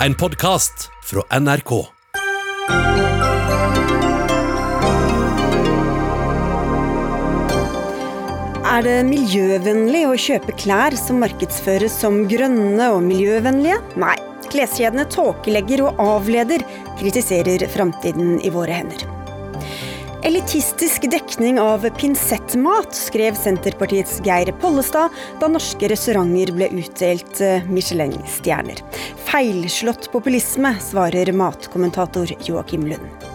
En podkast fra NRK. Er det miljøvennlig å kjøpe klær som markedsføres som grønne og miljøvennlige? Nei. Kleskjedene tåkelegger og avleder, kritiserer Framtiden i våre hender. Elitistisk dekning av pinsettmat, skrev Senterpartiets Geir Pollestad da norske restauranter ble utdelt eh, Michelin-stjerner. Feilslått populisme, svarer matkommentator Joakim Lund.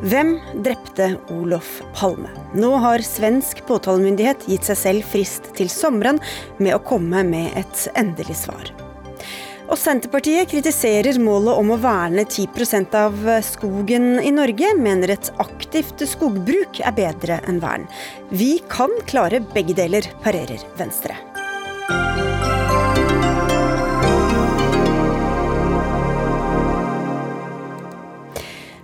Hvem drepte Olof Palme? Nå har svensk påtalemyndighet gitt seg selv frist til sommeren med å komme med et endelig svar. Og Senterpartiet kritiserer målet om å verne 10% av skogen i Norge, mener et aktivt skogbruk er bedre enn vern. Vi kan klare begge deler, parerer Venstre.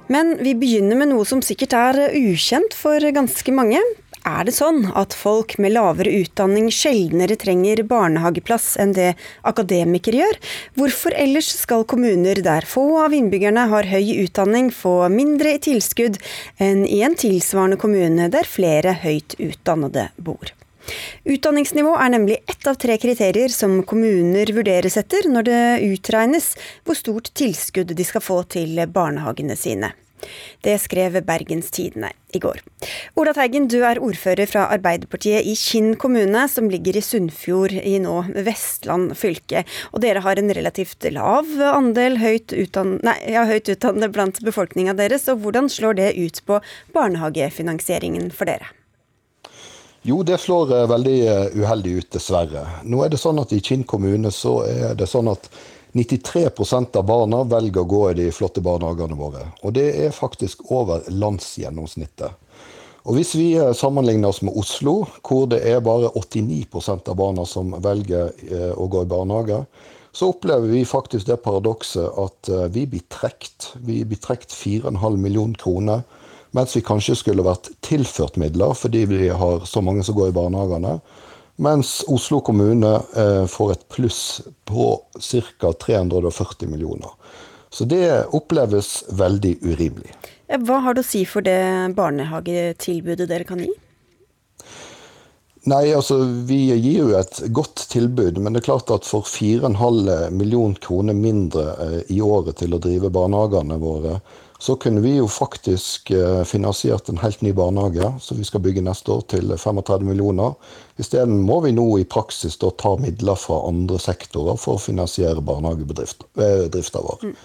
Men vi begynner med noe som sikkert er ukjent for ganske mange. Er det sånn at folk med lavere utdanning sjeldnere trenger barnehageplass enn det akademikere gjør? Hvorfor ellers skal kommuner der få av innbyggerne har høy utdanning, få mindre i tilskudd enn i en tilsvarende kommune der flere høyt utdannede bor? Utdanningsnivå er nemlig ett av tre kriterier som kommuner vurderes etter når det utregnes hvor stort tilskudd de skal få til barnehagene sine. Det skrev Bergens Tidende i går. Ola Teigen, du er ordfører fra Arbeiderpartiet i Kinn kommune, som ligger i Sunnfjord i nå Vestland fylke. Og dere har en relativt lav andel høyt, utdann nei, ja, høyt utdannede blant befolkninga deres. Og hvordan slår det ut på barnehagefinansieringen for dere? Jo, det slår eh, veldig eh, uheldig ut, dessverre. Nå er det sånn at I Kinn kommune så er det sånn at 93% av barna velger å gå i de flotte barnehagene våre. Og det er faktisk over landsgjennomsnittet. Og Hvis vi eh, sammenligner oss med Oslo, hvor det er bare 89% av barna som velger å gå i barnehage, så opplever vi faktisk det paradokset at vi blir trukket. Vi blir trukket 4,5 millioner kroner mens vi kanskje skulle vært tilført midler fordi vi har så mange som går i barnehagene. Mens Oslo kommune eh, får et pluss på ca. 340 millioner. Så det oppleves veldig urimelig. Hva har det å si for det barnehagetilbudet dere kan gi? Nei, altså Vi gir jo et godt tilbud, men det er klart at for 4,5 millioner kroner mindre eh, i året til å drive barnehagene våre, så kunne vi jo faktisk eh, finansiert en helt ny barnehage, som vi skal bygge neste år, til 35 millioner. Isteden må vi nå i praksis ta midler fra andre sektorer for å finansiere barnehagedrifta vår. Mm.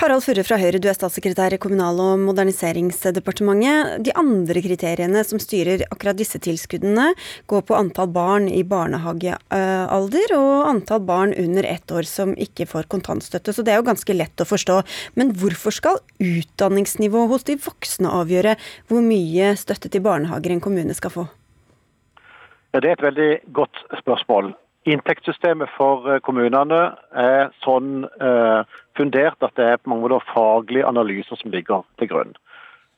Harald Furre fra Høyre, du er statssekretær i Kommunal- og moderniseringsdepartementet. De andre kriteriene som styrer akkurat disse tilskuddene, går på antall barn i barnehagealder og antall barn under ett år som ikke får kontantstøtte. Så det er jo ganske lett å forstå. Men hvorfor skal utdanningsnivået hos de voksne avgjøre hvor mye støtte til barnehager en kommune skal få? Ja, Det er et veldig godt spørsmål. Inntektssystemet for eh, kommunene er sånn eh, fundert at det er på mange måter faglige analyser som ligger til grunn.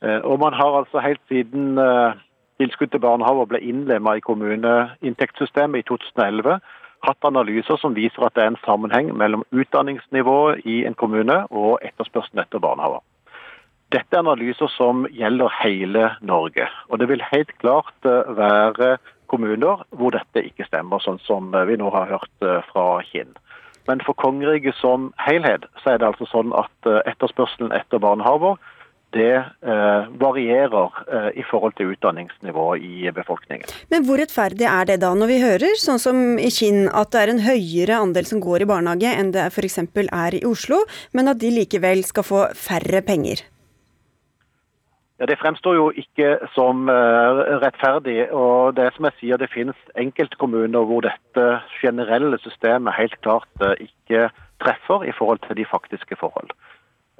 Eh, og Man har altså helt siden eh, tilskudd til barnehager ble innlemmet i kommuneinntektssystemet i 2011, hatt analyser som viser at det er en sammenheng mellom utdanningsnivået i en kommune og etterspørselen etter barnehager. Dette er analyser som gjelder hele Norge. Og det vil helt klart være kommuner hvor dette ikke stemmer, sånn som vi nå har hørt eh, fra Kinn. Men for kongeriket som helhet så er det altså sånn at eh, etterspørselen etter barnehager det eh, varierer eh, i forhold til utdanningsnivået i befolkningen. Men hvor rettferdig er det da, når vi hører, sånn som i Kinn, at det er en høyere andel som går i barnehage enn det f.eks. er i Oslo, men at de likevel skal få færre penger? Ja, Det fremstår jo ikke som uh, rettferdig. og Det som jeg sier, det finnes enkeltkommuner hvor dette generelle systemet helt klart uh, ikke treffer i forhold til de faktiske forhold.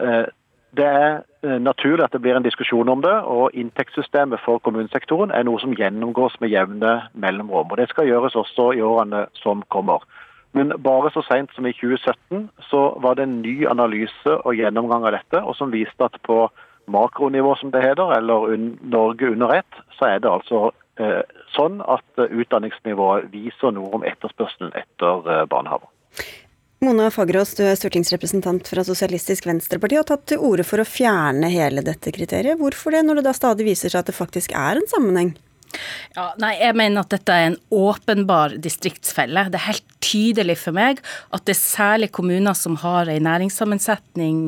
Uh, det er naturlig at det blir en diskusjon om det, og inntektssystemet for kommunesektoren er noe som gjennomgås med jevne mellomrom. og Det skal gjøres også i årene som kommer. Men bare så sent som i 2017 så var det en ny analyse og gjennomgang av dette, og som viste at på makronivå, som det heter, eller Norge under ett, så er det altså eh, sånn at utdanningsnivået viser noe om etterspørselen etter eh, barnehager. Mona Fagerås, du er stortingsrepresentant fra Sosialistisk Venstreparti og har tatt til orde for å fjerne hele dette kriteriet. Hvorfor det, når det da stadig viser seg at det faktisk er en sammenheng? Ja, nei, Jeg mener at dette er en åpenbar distriktsfelle. Det er helt tydelig for meg at det er særlig kommuner som har en næringssammensetning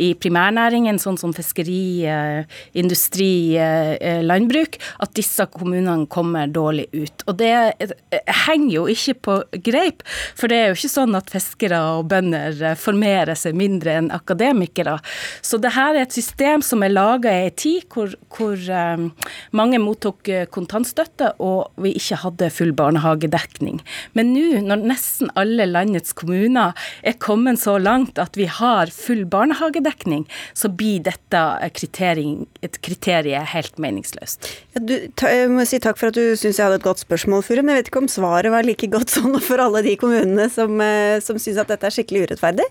i primærnæringen, sånn som fiskeri, eh, industri, eh, landbruk, at disse kommunene kommer dårlig ut. Og det henger jo ikke på greip, for det er jo ikke sånn at fiskere og bønder formerer seg mindre enn akademikere. Så det her er et system som er laga i ei tid hvor, hvor eh, mange mottok kontakt kontantstøtte, og vi ikke hadde full barnehagedekning. Men nå, når nesten alle landets kommuner er kommet så langt at vi har full barnehagedekning, så blir dette et kriterium helt meningsløst. Ja, du, ta, jeg må si takk for at du syns jeg hadde et godt spørsmål, Fure, men jeg vet ikke om svaret var like godt sånn for alle de kommunene som, eh, som syns at dette er skikkelig urettferdig?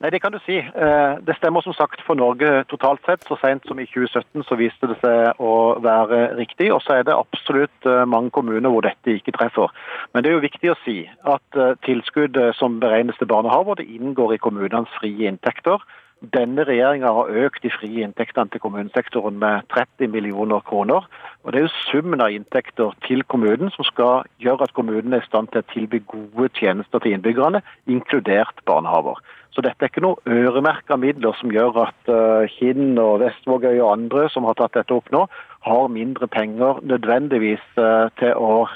Nei, Det kan du si. Eh, det stemmer som sagt for Norge totalt sett. Så sent som i 2017 så viste det seg å være riktig. Og så er det absolutt eh, mange kommuner hvor dette ikke treffer. Men det er jo viktig å si at tilskudd tilskuddet som beregnes til barnehaver, det inngår i kommunenes frie inntekter. Denne regjeringa har økt de frie inntektene til kommunesektoren med 30 millioner kroner. Og Det er jo summen av inntekter til kommunen som skal gjøre at kommunen er i stand til å tilby gode tjenester til innbyggerne, inkludert barnehager. Så dette er ikke noe øremerka midler som gjør at uh, Kinn og Vestvågøy og andre som har tatt dette opp nå, har mindre penger nødvendigvis uh, til å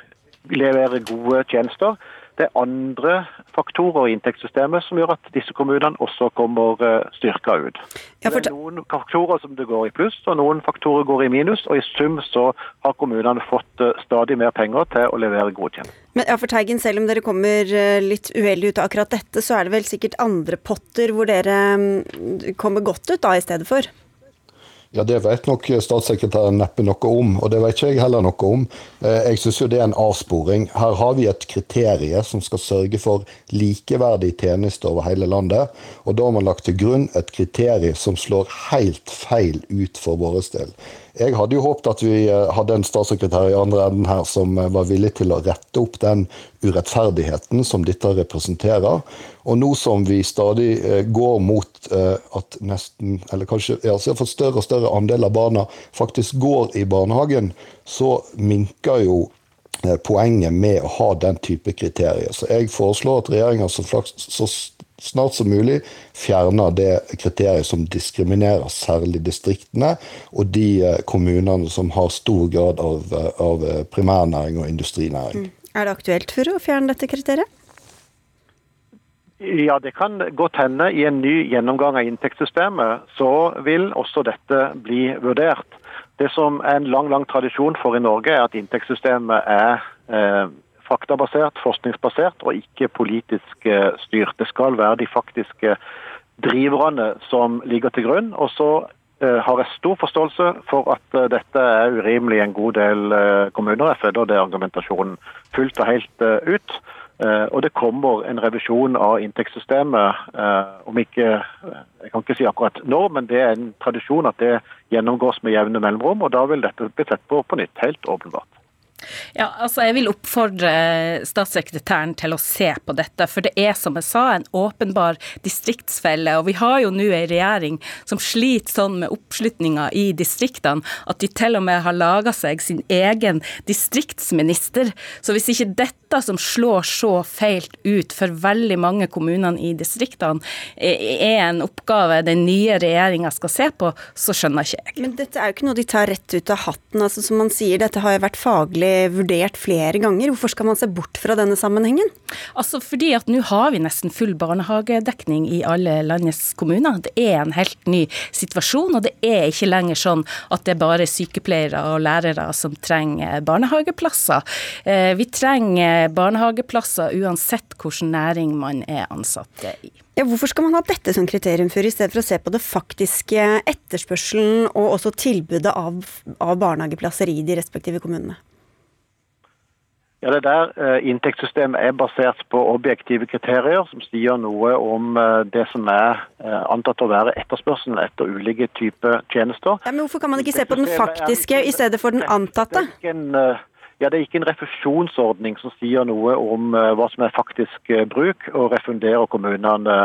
levere gode tjenester. Det er andre faktorer i inntektssystemet som gjør at disse kommunene også kommer eh, styrka ut. Det er noen faktorer som det går i pluss, og noen faktorer går i minus. Og i sum så har kommunene fått stadig mer penger til å levere gode tjenester. Men ja, for Teigen, selv om dere kommer eh, litt uheldig ut av akkurat dette, så er det vel sikkert andre potter hvor dere mm, kommer godt ut da i stedet for? Ja, Det vet nok statssekretæren neppe noe om, og det vet ikke jeg heller noe om. Eh, jeg syns jo det er en avsporing. Her har vi et kriterium som skal sørge for likeverdige tjenester over hele landet. Og da har man lagt til grunn et kriterium som slår helt feil ut for vår del. Jeg hadde jo håpet at vi eh, hadde en statssekretær i andre enden her som eh, var villig til å rette opp den urettferdigheten som dette representerer. Og nå som vi stadig eh, går mot at nesten, eller kanskje ja, for større og større andel av barna faktisk går i barnehagen, så minker jo poenget med å ha den type kriterier. Så jeg foreslår at regjeringa så, så snart som mulig fjerner det kriteriet som diskriminerer særlig distriktene og de eh, kommunene som har stor grad av, eh, av eh, primærnæring og industrinæring. Mm. Er det aktuelt for å fjerne dette kriteriet? Ja, det kan godt hende. I en ny gjennomgang av inntektssystemet så vil også dette bli vurdert. Det som er en lang lang tradisjon for i Norge, er at inntektssystemet er eh, faktabasert, forskningsbasert og ikke politisk eh, styrt. Det skal være de faktiske driverne som ligger til grunn. Og så eh, har jeg stor forståelse for at eh, dette er urimelig i en god del kommuner. Jeg følger det argumentasjonen fullt og helt ut. Og det kommer en revisjon av inntektssystemet, om ikke Jeg kan ikke si akkurat når, men det er en tradisjon at det gjennomgås med jevne mellomrom. Og da vil dette bli sett på på nytt, helt åpenbart. Ja, altså Jeg vil oppfordre statssekretæren til å se på dette. For det er som jeg sa, en åpenbar distriktsfelle. Og vi har jo nå en regjering som sliter sånn med oppslutninga i distriktene at de til og med har laga seg sin egen distriktsminister. Så hvis ikke dette som slår så feilt ut for veldig mange kommunene i distriktene, er en oppgave den nye regjeringa skal se på, så skjønner ikke jeg. Men dette er jo ikke noe de tar rett ut av hatten. altså Som man sier, dette har jo vært faglig vurdert flere ganger. Hvorfor skal man se bort fra denne sammenhengen? Altså fordi at nå har vi nesten full barnehagedekning i alle landets kommuner. Det er en helt ny situasjon, og det er ikke lenger sånn at det er bare sykepleiere og lærere som trenger barnehageplasser. Eh, vi trenger barnehageplasser uansett hvilken næring man er ansatt i. Ja, hvorfor skal man ha dette som kriterium for, i stedet for å se på det faktiske etterspørselen og også tilbudet av, av barnehageplasser i de respektive kommunene? Ja, det der eh, Inntektssystemet er basert på objektive kriterier som sier noe om eh, det som er eh, antatt å være etterspørselen etter ulike typer tjenester. Ja, men Hvorfor kan man ikke se på den faktiske i stedet for den antatte? Ja, Det er ikke en refusjonsordning som sier noe om hva som er faktisk bruk, og refunderer kommunene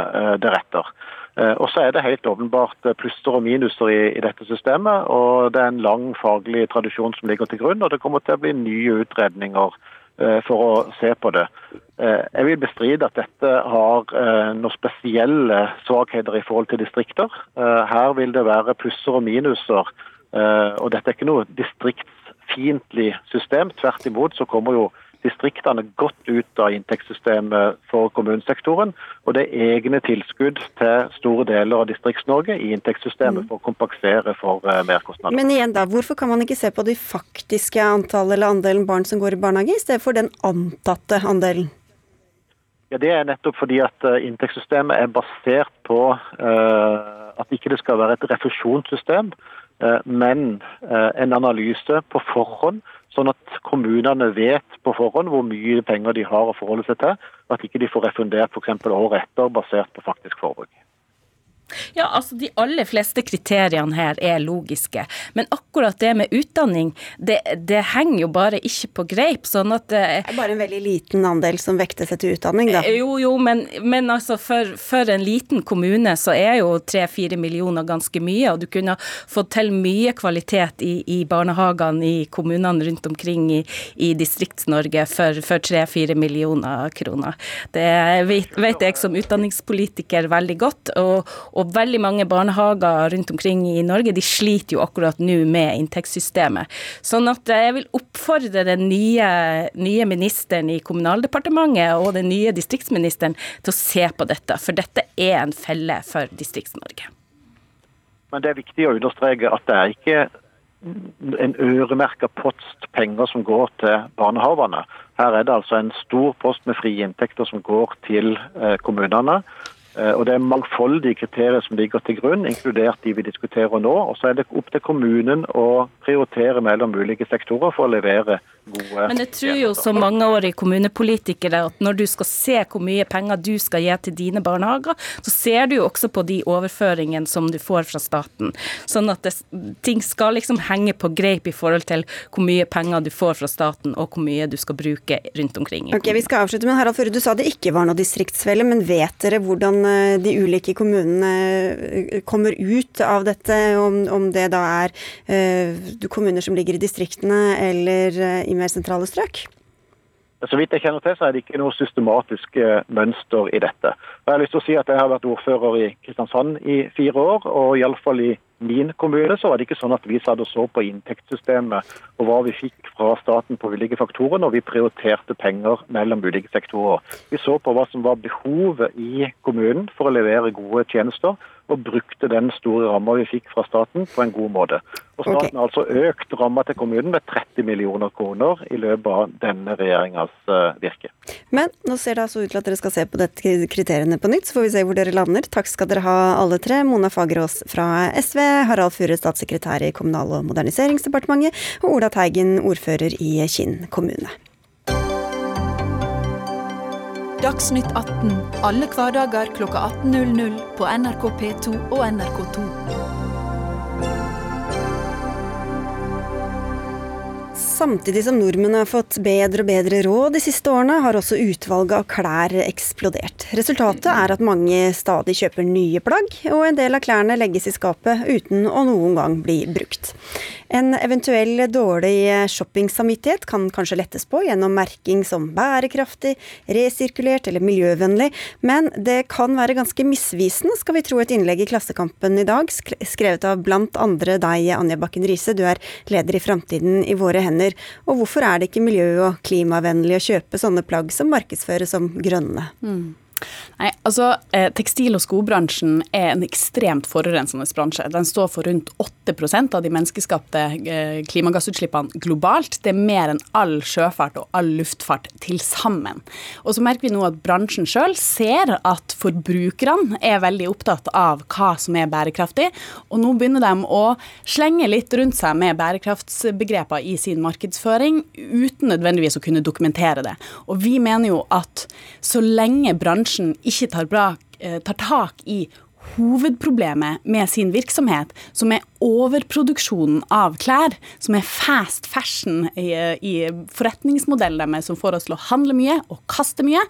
deretter. Og så er det helt åpenbart plusser og minuser i, i, dette systemet. og Det er en lang faglig tradisjon som ligger til grunn, og det kommer til å bli nye utredninger for å se på det. Jeg vil bestride at dette har noen spesielle svakheter i forhold til distrikter. Her vil det være plusser og minuser. Og dette er ikke noe distriktsfiendtlig system. Tvert imot så kommer jo distriktene godt ut av inntektssystemet for kommunesektoren. Og det er egne tilskudd til store deler av Distrikts-Norge i inntektssystemet mm. for å kompensere for uh, merkostnader. Men igjen da, hvorfor kan man ikke se på de faktiske antall eller andelen barn som går i barnehage, i stedet for den antatte andelen? Ja, Det er nettopp fordi at uh, inntektssystemet er basert på uh, at ikke det skal være et refusjonssystem. uh, men uh, en analyse på forhånd, sånn at kommunene vet på forhånd hvor mye penger de har å forholde seg til, og at ikke de får refundert f.eks. året etter basert på faktisk forbruk. Ja, altså De aller fleste kriteriene her er logiske. Men akkurat det med utdanning, det, det henger jo bare ikke på greip. sånn at eh, Det er bare en veldig liten andel som vekter seg til utdanning, da. Eh, jo, jo, men, men altså for, for, en liten kommune så er jo tre-fire millioner ganske mye. Og du kunne fått til mye kvalitet i, i barnehagene i kommunene rundt omkring i, i Distrikts-Norge for, for tre-fire millioner kroner. Det vet, vet jeg som utdanningspolitiker veldig godt. og og veldig mange barnehager rundt omkring i Norge de sliter jo akkurat nå med inntektssystemet. Sånn at jeg vil oppfordre den nye, nye ministeren i Kommunaldepartementet og den nye distriktsministeren til å se på dette, for dette er en felle for Distrikts-Norge. Men det er viktig å understreke at det er ikke en øremerka post penger som går til barnehagene. Her er det altså en stor post med frie inntekter som går til eh, kommunene. Eh, og Det er mangfoldige kriterier som ligger til grunn, inkludert de vi diskuterer nå. Og Så er det opp til kommunen å prioritere mellom ulike sektorer for å levere gode Men jeg tror jo som mangeårig kommunepolitikere at når du skal se hvor mye penger du skal gi til dine barnehager, så ser du jo også på de overføringene som du får fra staten. Sånn at det, ting skal liksom henge på greip i forhold til hvor mye penger du får fra staten og hvor mye du skal bruke rundt omkring. Ok, Vi skal avslutte, med Harald Føre, du sa det ikke var noe distriktsfelle, men vet dere hvordan Eh, de ulike kommunene eh, kommer ut av dette, om, om det da er uh, kommuner som ligger i distriktene eller uh, i mer sentrale strøk? Så vidt jeg kjenner til, så er det ikke noe systematisk mønster i dette. Og jeg har lyst til å si at jeg har vært ordfører i Kristiansand i fire år, og iallfall i min kommune så var det ikke sånn at vi satt og så på inntektssystemet og hva vi fikk fra staten på ulike faktorer når vi prioriterte penger mellom ulike sektorer. Vi så på hva som var behovet i kommunen for å levere gode tjenester, og brukte den store ramma vi fikk fra staten på en god måte. Og Staten okay. har altså økt ramma til kommunen med 30 millioner kroner i løpet av denne regjeringas uh, virke. Men nå ser det altså ut til at dere skal se på dette kriteriene på nytt, så får vi se hvor dere lander. Takk skal dere ha alle tre. Mona Fagerås fra SV, Harald Fure, statssekretær i Kommunal- og moderniseringsdepartementet, og Ola Teigen, ordfører i Kinn kommune. Dagsnytt 18 alle hverdager kl 18.00 på NRK P2 og NRK2. Samtidig som nordmenn har fått bedre og bedre råd de siste årene, har også utvalget av klær eksplodert. Resultatet er at mange stadig kjøper nye plagg, og en del av klærne legges i skapet uten å noen gang bli brukt. En eventuell dårlig shoppingsamvittighet kan kanskje lettes på gjennom merking som bærekraftig, resirkulert eller miljøvennlig, men det kan være ganske misvisende, skal vi tro et innlegg i Klassekampen i dag, skrevet av blant andre deg, Anja Bakken Riise. Du er leder i Framtiden i våre hender. Og hvorfor er det ikke miljø- og klimavennlig å kjøpe sånne plagg som markedsføres som grønne? Mm. Nei, altså eh, Tekstil- og skobransjen er en ekstremt forurensende bransje. Den står for rundt 8% av de menneskeskapte eh, klimagassutslippene globalt. Det er mer enn all sjøfart og all luftfart til sammen. Og så merker vi nå at bransjen sjøl ser at forbrukerne er veldig opptatt av hva som er bærekraftig, og nå begynner de å slenge litt rundt seg med bærekraftsbegreper i sin markedsføring, uten nødvendigvis å kunne dokumentere det. Og vi mener jo at så lenge bransjen ikke tar, bra, eh, tar tak i hovedproblemet med sin virksomhet, som er overproduksjonen av klær, som er fast fashion i, i forretningsmodellen deres, som får oss til å handle mye og kaste mye,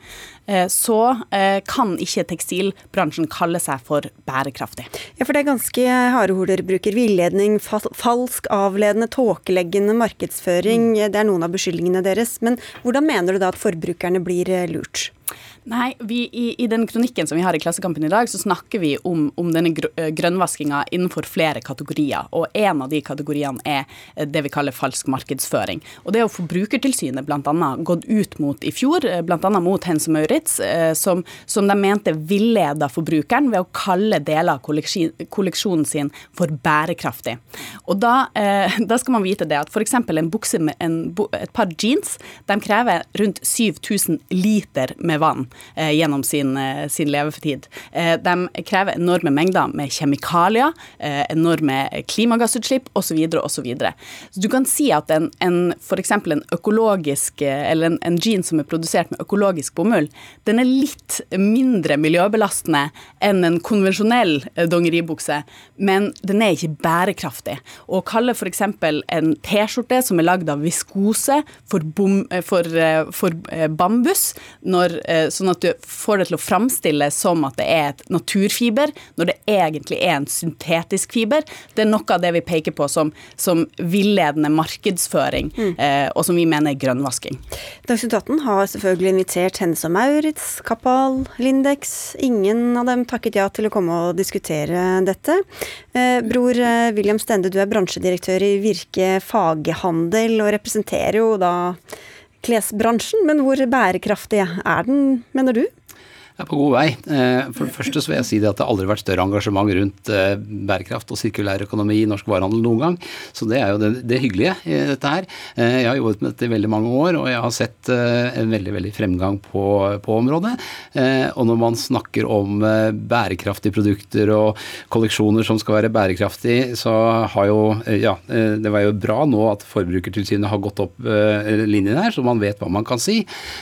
eh, så eh, kan ikke tekstilbransjen kalle seg for bærekraftig. Ja, for det er ganske harde ord dere bruker. Villedning, falsk, avledende, tåkeleggende markedsføring. Mm. Det er noen av beskyldningene deres. Men hvordan mener du da at forbrukerne blir lurt? Nei, vi, i, i, den kronikken som vi har i Klassekampen i dag, så snakker vi om, om denne eh, grønnvaskinga innenfor flere kategorier. Og en av de kategoriene er eh, det vi kaller falsk markedsføring. Og det har Forbrukertilsynet bl.a. gått ut mot i fjor, eh, bl.a. mot Hense Maurits, som, som, de mente villeda forbrukeren ved å kalle deler av kolleksjonen sin for bærekraftig. Og da, da skal man vite det at f.eks. en bukse med en, et par jeans, de krever rundt 7000 liter med vann gjennom sin, eh, sin levetid. Eh, de krever enorme mengder med kjemikalier, eh, enorme klimagassutslipp osv. Så, du kan si at en, en f.eks. en økologisk eh, eller en, en jean som er produsert med økologisk bomull, den er litt mindre miljøbelastende enn en konvensjonell eh, dongeribukse, men den er ikke bærekraftig. Å kalle f.eks. en T-skjorte som er lagd av viskose for, bom, for, for bambus, når, sånn at du får det til å framstille som at det er et naturfiber, når det egentlig er en syntetisk fiber. Det er noe av det vi peker på som, som villedende markedsføring, mm. eh, og som vi mener er grønnvasking. Dagsnytt 18 har selvfølgelig invitert Hennes og Maurits, Kapal, Lindex. Ingen av dem takket ja til å komme og diskutere dette. Eh, bror eh, William Stende, du er bransjedirektør i Virke faghandel, og representerer jo da klesbransjen, men hvor bærekraftig er den, mener du? Er på god vei. Eh, for det første så vil jeg si det at det aldri vært større engasjement rundt eh, bærekraft og sirkulær økonomi i norsk varehandel noen gang. Så det er jo det, det hyggelige i dette her. Eh, jeg har jobbet med dette i veldig mange år, og jeg har sett en veldig veldig fremgang på, på området. Og når man snakker om bærekraftige produkter og kolleksjoner som skal være bærekraftige, så har jo Ja, det var jo bra nå at Forbrukertilsynet har gått opp linjen her, så man vet hva man kan si.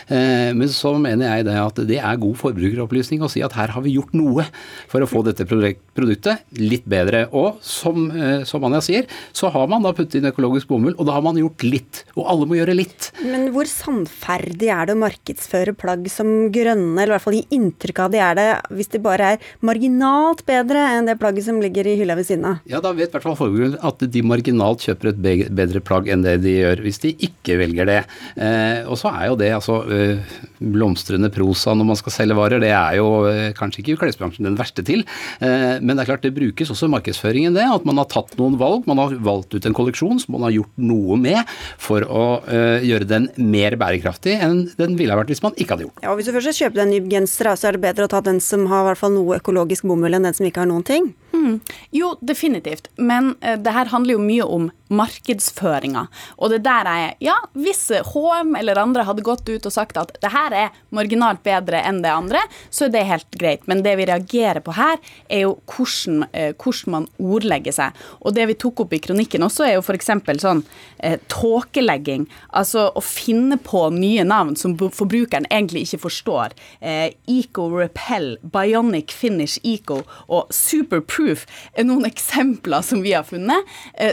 Men så mener jeg det at det er god forbruk forbrukeropplysning og si at her har vi gjort noe for å få dette produktet litt bedre. Og som, eh, som Anja sier, så har man da puttet inn økologisk bomull, og da har man gjort litt. Og alle må gjøre litt. Men hvor sannferdig er det å markedsføre plagg som grønne, eller i hvert fall gi inntrykk av de er det, hvis det bare er marginalt bedre enn det plagget som ligger i hylla ved siden av? Ja, da vet i hvert fall forbrukeren at de marginalt kjøper et bedre plagg enn det de gjør hvis de ikke velger det. Eh, og så er jo det altså øh, blomstrende prosa når man skal selge varer, det er jo eh, kanskje ikke klesbransjen den verste til. Eh, men det er klart det brukes også i markedsføringen det, at man har tatt noen valg. Man har valgt ut en kolleksjon som man har gjort noe med for å eh, gjøre den mer bærekraftig enn den ville ha vært hvis man ikke hadde gjort det. Ja, Hvis du først kjøper en ny genser, så er det bedre å ta den som har hvert fall noe økologisk bomull enn den som ikke har noen ting? Mm. Jo, definitivt. Men uh, det her handler jo mye om markedsføringa. Og det der er Ja, hvis HM eller andre hadde gått ut og sagt at det her er marginalt bedre enn det andre, så er det helt greit. Men det vi reagerer på her, er jo hvordan, uh, hvordan man ordlegger seg. Og det vi tok opp i kronikken også, er jo f.eks. sånn uh, tåkelegging. Altså å finne på nye navn som forbrukeren egentlig ikke forstår. Eco Repel, Bionic Finish Eco og Super Proof er noen eksempler som vi har funnet,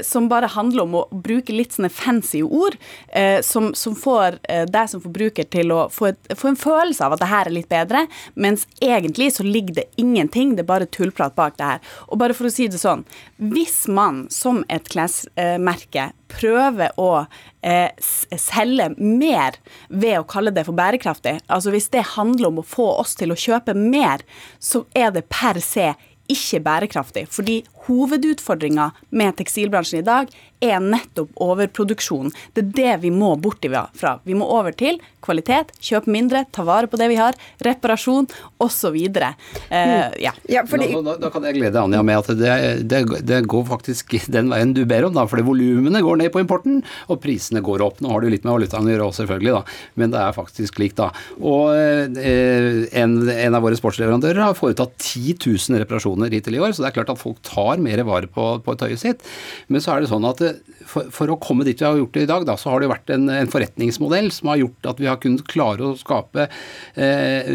som bare handler om å bruke litt sånne fancy ord eh, som, som, får eh, deg som forbruker til å få, et, få, en følelse av at det her er litt bedre, mens egentlig så ligger det ingenting, det er bare tullprat bak det her. Og bare for å si det sånn, hvis man som et klesmerke prøver å eh, selge mer ved å kalle det for bærekraftig, altså hvis det handler om å få oss til å kjøpe mer, så er det per se ikke bærekraftig. Fordi hovedutfordringa med tekstilbransjen i dag er nettopp overproduksjon. Det er det vi må bort fra. Vi må over til kvalitet, kjøpe mindre, ta vare på det vi har, reparasjon osv. Uh, mm. ja. ja fordi... da, da, da, kan jeg glede Anja med at det, det, det, går faktisk den veien du ber om, da. Fordi volumene går ned på importen, og prisene går opp. Nå har det litt med valutaen å gjøre også, selvfølgelig, da. men det er faktisk slik, da. Og eh, en, en, av våre sportsleverandører har foretatt 10 000 reparasjoner hittil i år, så det er klart at folk tar tar mer vare på, på tøyet sitt. Men så er det sånn at eh, for, for, å komme dit vi har gjort det i dag, da, så har det vært en, en, forretningsmodell som har gjort at vi har kunnet klare å skape eh,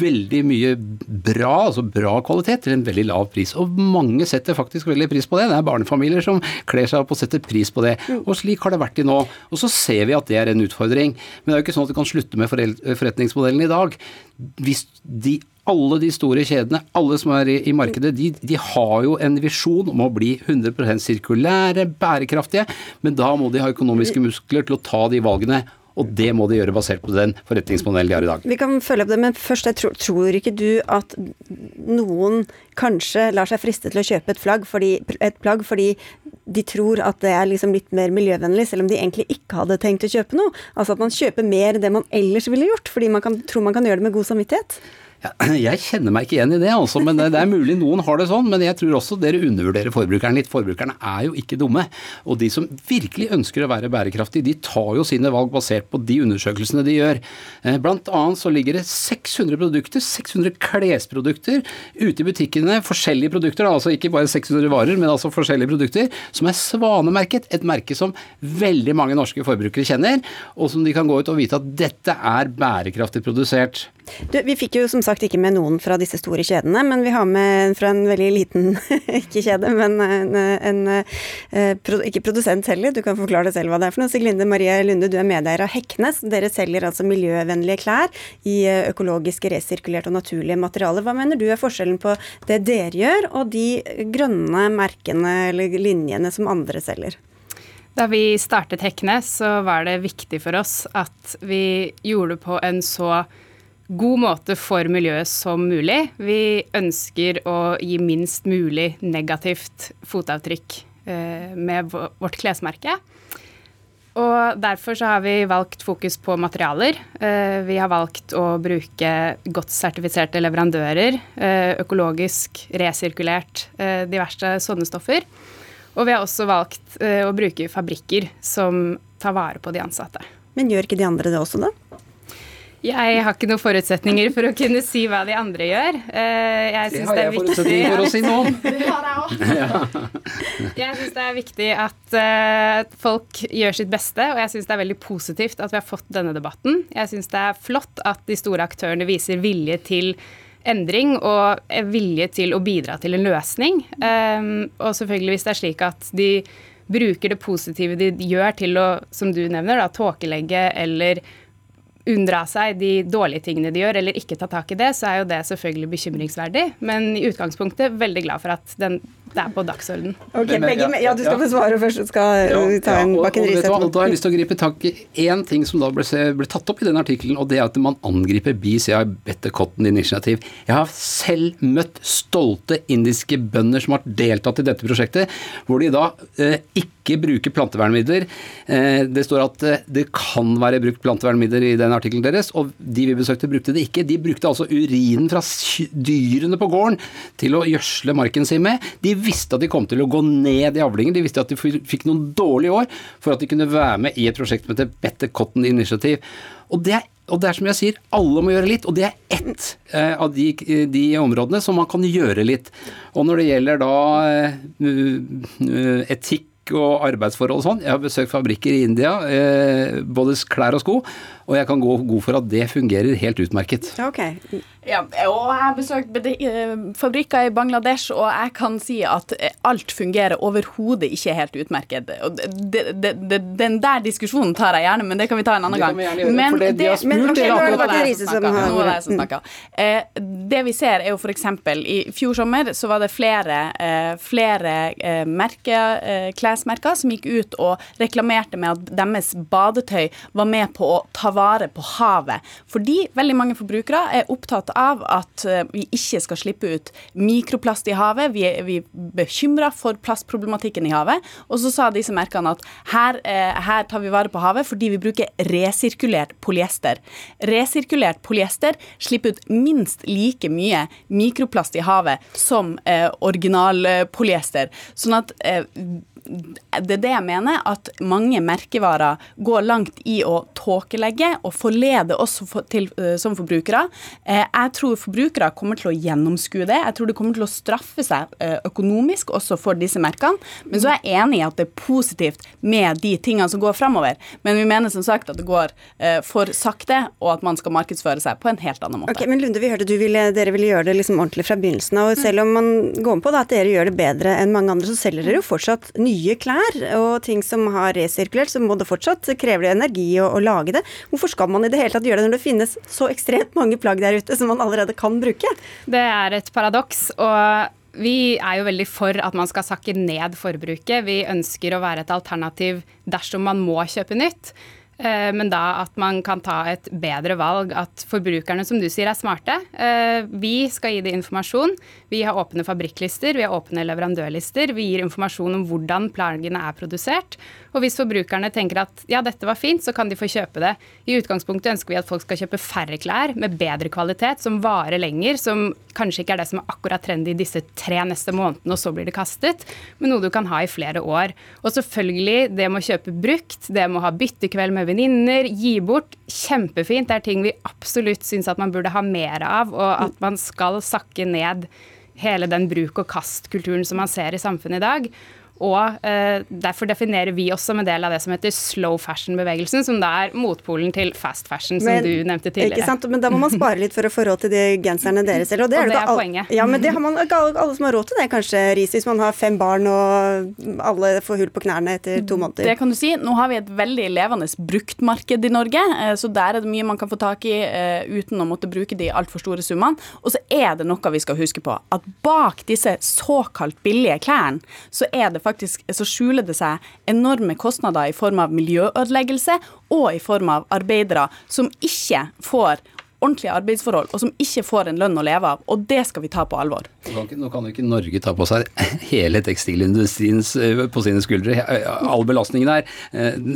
veldig mye bra, altså bra kvalitet, til en veldig lav pris. Og mange setter faktisk veldig pris på det. Det er barnefamilier som kler seg opp og setter pris på det. Og slik har det vært til nå. Og så ser vi at det er en utfordring. Men det er jo ikke sånn at vi kan slutte med forretningsmodellen i dag. Hvis de alle de store kjedene, alle som er i, i markedet, de, de, har jo en visjon om å bli 100% sirkulære, bærekraftige, men da må de ha økonomiske muskler til å ta de valgene. Og det må de gjøre basert på den forretningsmodellen de har i dag. Vi kan følge opp det, men først, jeg tror, tror ikke du at noen kanskje lar seg friste til å kjøpe et, flagg fordi, et plagg fordi de tror at det er liksom litt mer miljøvennlig, selv om de egentlig ikke hadde tenkt å kjøpe noe? Altså at man kjøper mer enn det man ellers ville gjort, fordi man kan, tror man kan gjøre det med god samvittighet? Ja, jeg kjenner meg ikke igjen i det, altså, men det, er mulig noen har det sånn. Men jeg tror også dere undervurderer forbrukeren litt. Forbrukerne er jo ikke dumme. Og de som virkelig ønsker å være bærekraftige, de tar jo sine valg basert på de undersøkelsene de gjør. Eh, blant annet så ligger det 600 produkter, 600 klesprodukter ute i butikkene. Forskjellige produkter, altså ikke bare 600 varer, men altså forskjellige produkter, som er svanemerket. Et merke som veldig mange norske forbrukere kjenner, og som de kan gå ut og vite at dette er bærekraftig produsert. Du, vi fikk jo som sagt ikke med noen fra disse store kjedene, men vi har med fra en veldig liten, ikke kjede, men en, en, en, ikke produsent heller, du kan forklare deg selv hva det er for noe. Siglinde Marie Lunde, du er medeier av Heknes. Dere selger altså miljøvennlige klær i økologiske, resirkulerte og naturlige materialer. Hva mener du er forskjellen på det dere gjør, og de grønne merkene eller linjene som andre selger? Da vi startet Heknes, så var det viktig for oss at vi gjorde det på en så god måte for miljøet som mulig. Vi ønsker å gi minst mulig negativt fotavtrykk eh, med vårt klesmerke. Og derfor så har vi valgt fokus på materialer. Eh, vi har valgt å bruke godt sertifiserte leverandører, eh, økologisk, resirkulert, diverse sånne stoffer. Og vi har også valgt å bruke fabrikker som tar vare på de ansatte. Men gjør ikke de andre det også, da? Jeg har ikke noen forutsetninger for å kunne si hva de andre gjør. Jeg jeg det har jeg forutsetninger for å si noe om. Det har jeg òg. Jeg syns det er viktig at eh, folk gjør sitt beste, og jeg syns det er veldig positivt at vi har fått denne debatten. Jeg syns det er flott at de store aktørene viser vilje til endring og vilje til å bidra til en løsning. Eh, og selvfølgelig hvis det er slik at de bruker det positive de gjør til å, som du nevner, da, tåkelegge eller unndra seg de dårlige tingene de gjør, eller ikke ta tak i det, så er jo det selvfølgelig bekymringsverdig. Men i utgangspunktet veldig glad for at den, det er på dagsorden. Ok, begge, ja, Du skal få svare først, du skal ja, ta en bakken og, og, Da har jeg lyst til å gripe tak i én ting som da ble, ble, tatt opp i den artikkelen, og det er at man angriper BCI Better Cotton Initiative. Jeg har selv møtt stolte indiske bønder som har deltatt i dette prosjektet, hvor de da eh, ikke bruker plantevernmidler. Eh, det står at eh, det kan være brukt plantevernmidler i den artikkelen deres, og de vi besøkte brukte det ikke. De brukte altså urinen fra dyrene på gården til å gjødsle marken sin med. De visste at de kom til å gå ned i avlinger, de visste at de fikk noen dårlige år for at de kunne være med i et prosjekt som heter Better Cotton Initiative. Og det er og det er som jeg sier, alle må gjøre litt, og det er ett eh, av de, de, områdene som man kan gjøre litt. Og når det gjelder da eh, etikk og arbeidsforhold og sånn. Jeg har besøkt fabrikker i India, eh, både klær og sko, og jeg kan gå god for at det fungerer helt utmerket. Okay. Ja, og jeg har besøkt eh, fabrikker i Bangladesh, og jeg kan si at alt fungerer overhodet ikke helt utmerket. Og det, det, det, den der diskusjonen tar jeg gjerne, men det kan vi ta en annen gang. Det men det, de har spurt men, okay, det, det, eh, vi ser er jo f.eks. i fjor sommer så var det flere, eh, flere merker, eh, klesmerker som gikk ut og reklamerte med at deres badetøy var med på å ta vare på havet. Fordi veldig mange forbrukere er opptatt av at eh, vi ikke skal slippe ut mikroplast i havet. Vi er, vi bekymra for plastproblematikken i havet. Og så sa disse merkene at her, eh, her tar vi vare på havet fordi vi bruker resirkulert polyester. Resirkulert polyester slipper ut minst like mye mikroplast i havet som eh, originalpolyester. Sånn at eh, det er det jeg mener, at mange merkevarer går langt i å tåkelegge og forlede oss for, til, uh, som forbrukere. Uh, jeg tror forbrukere kommer til å gjennomskue det. Jeg tror det kommer til å straffe seg uh, økonomisk også for disse merkene. Men så er jeg enig i at det er positivt med de tingene som går fremover. Men vi mener som sagt at det går for sakte, og at man skal markedsføre seg på en helt annen måte. Ok, men Lunde, vi hørte du ville, dere ville gjøre det liksom ordentlig fra begynnelsen av. og Selv om man går med på da, at dere gjør det bedre enn mange andre, så selger dere jo fortsatt nye klær og ting som har resirkulert. Så må det fortsatt kreve energi å, å, lage det. Hvorfor skal man i det hele tatt gjøre det når det finnes så ekstremt mange plagg der ute som man allerede kan bruke? Det er et paradoks. og vi er jo veldig for at man skal sakke ned forbruket. Vi ønsker å være et alternativ dersom man må kjøpe nytt. Eh, men da at man kan ta et bedre valg. At forbrukerne, som du sier, er smarte. Eh, vi skal gi dem informasjon. Vi har åpne fabrikklister, vi har åpne leverandørlister. Vi gir informasjon om hvordan plagene er produsert. Og hvis forbrukerne tenker at ja, dette var fint, så kan de få kjøpe det. I utgangspunktet ønsker vi at folk skal kjøpe færre klær med bedre kvalitet, som varer lenger, som kanskje ikke er det som er akkurat trendy disse tre neste månedene, og så blir det kastet, men noe du kan ha i flere år. Og selvfølgelig, det med å kjøpe brukt, det med å ha byttekveld med venninner, gi bort, kjempefint. Det er ting vi absolutt syns at man burde ha mer av, og at man skal sakke ned hele den bruk og kast-kulturen som man ser i samfunnet i dag. Og eh, Derfor definerer vi også med del av det som heter slow fashion-bevegelsen, som da er motpolen til fast fashion, som men, du nevnte tidligere. Ikke sant, Men da må man spare litt for å få råd til de genserne deres selv. Og det, og er, det er alle, poenget. Ja, men det har man alle som har råd til det, kanskje, Riis, hvis man har fem barn og alle får hull på knærne etter to måneder. Det kan du si. Nå har vi et veldig levende bruktmarked i Norge, eh, så der er det mye man kan få tak i uh, uten å måtte bruke de altfor store summene. Og så er det noe vi skal huske på, at bak disse såkalt billige klærne, så er det faktisk så skjuler det seg enorme kostnader i form av miljøødeleggelse og i form av arbeidere som ikke får ordentlige arbeidsforhold, og som ikke får en lønn å leve av. Og det skal vi ta på alvor. Nå kan jo ikke Norge ta på seg hele tekstilindustrien eh, på sine skuldre. All belastningen er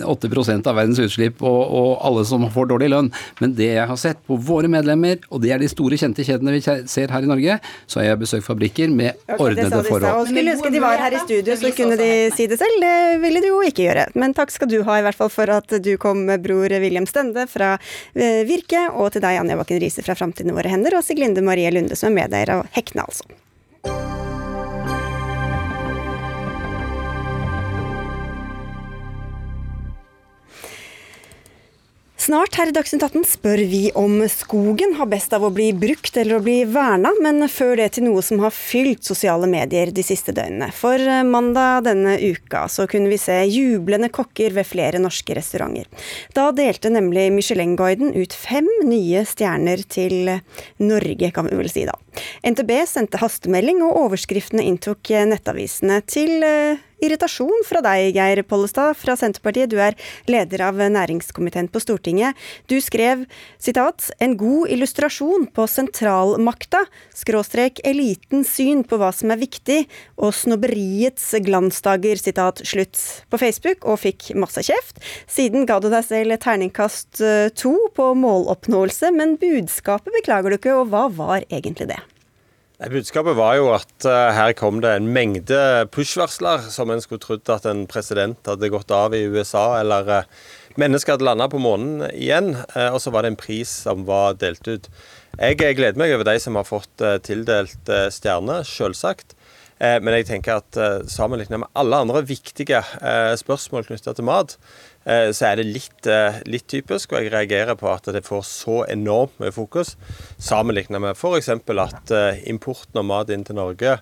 8% av verdens utslipp og, og, alle som får dårlig lønn. Men det jeg har sett på våre medlemmer, og det er de store, kjente kjedene vi ser her i Norge, så har jeg besøkt fabrikker med okay, ordnede forhold. Og skulle ønske de var her i studio, så kunne de si det selv. Det ville du jo ikke gjøre. Men takk skal du ha i hvert fall for at du kom, bror William Stende fra eh, Virke, og til deg, Anja Bakken Riise fra Framtiden i våre hender, og Siglinde Marie Lunde, som er medeier av Hekne, altså. Snart her i Dagsnytt 18 spør vi om skogen har best av å bli brukt eller å bli verna, men før det til noe som har fylt sosiale medier de siste døgnene. For eh, mandag denne uka så kunne vi se jublende kokker ved flere norske restauranter. Da delte nemlig Michelin-guiden ut fem nye stjerner til Norge, kan vi vel si da. NTB sendte hastemelding, og overskriftene inntok nettavisene til eh, irritasjon fra deg, Geir Pollestad fra Senterpartiet. Du er leder av næringskomiteen på Stortinget. Du skrev sitat, 'en god illustrasjon på sentralmakta', skråstrek 'elitens syn på hva som er viktig', og snobberiets glansdager, sitat slutt, på Facebook, og fikk masse kjeft. Siden ga du deg selv terningkast eh, to på måloppnåelse, men budskapet beklager du ikke, og hva var egentlig det? Budskapet var jo at uh, her kom det en mengde push-varsler som en skulle trodd at en president hadde gått av i USA, eller uh, mennesker hadde landa på månen igjen. Uh, og så var det en pris som var delt ut. Jeg gleder meg over de som har fått tildelt stjerne, selvsagt. Men jeg tenker at sammenlignet med alle andre viktige spørsmål knytta til mat, Eh, så er det litt, eh, litt, typisk, og jeg reagerer på at det får så enormt mye fokus, sammenlignet med f.eks. at eh, importen av mat inn til Norge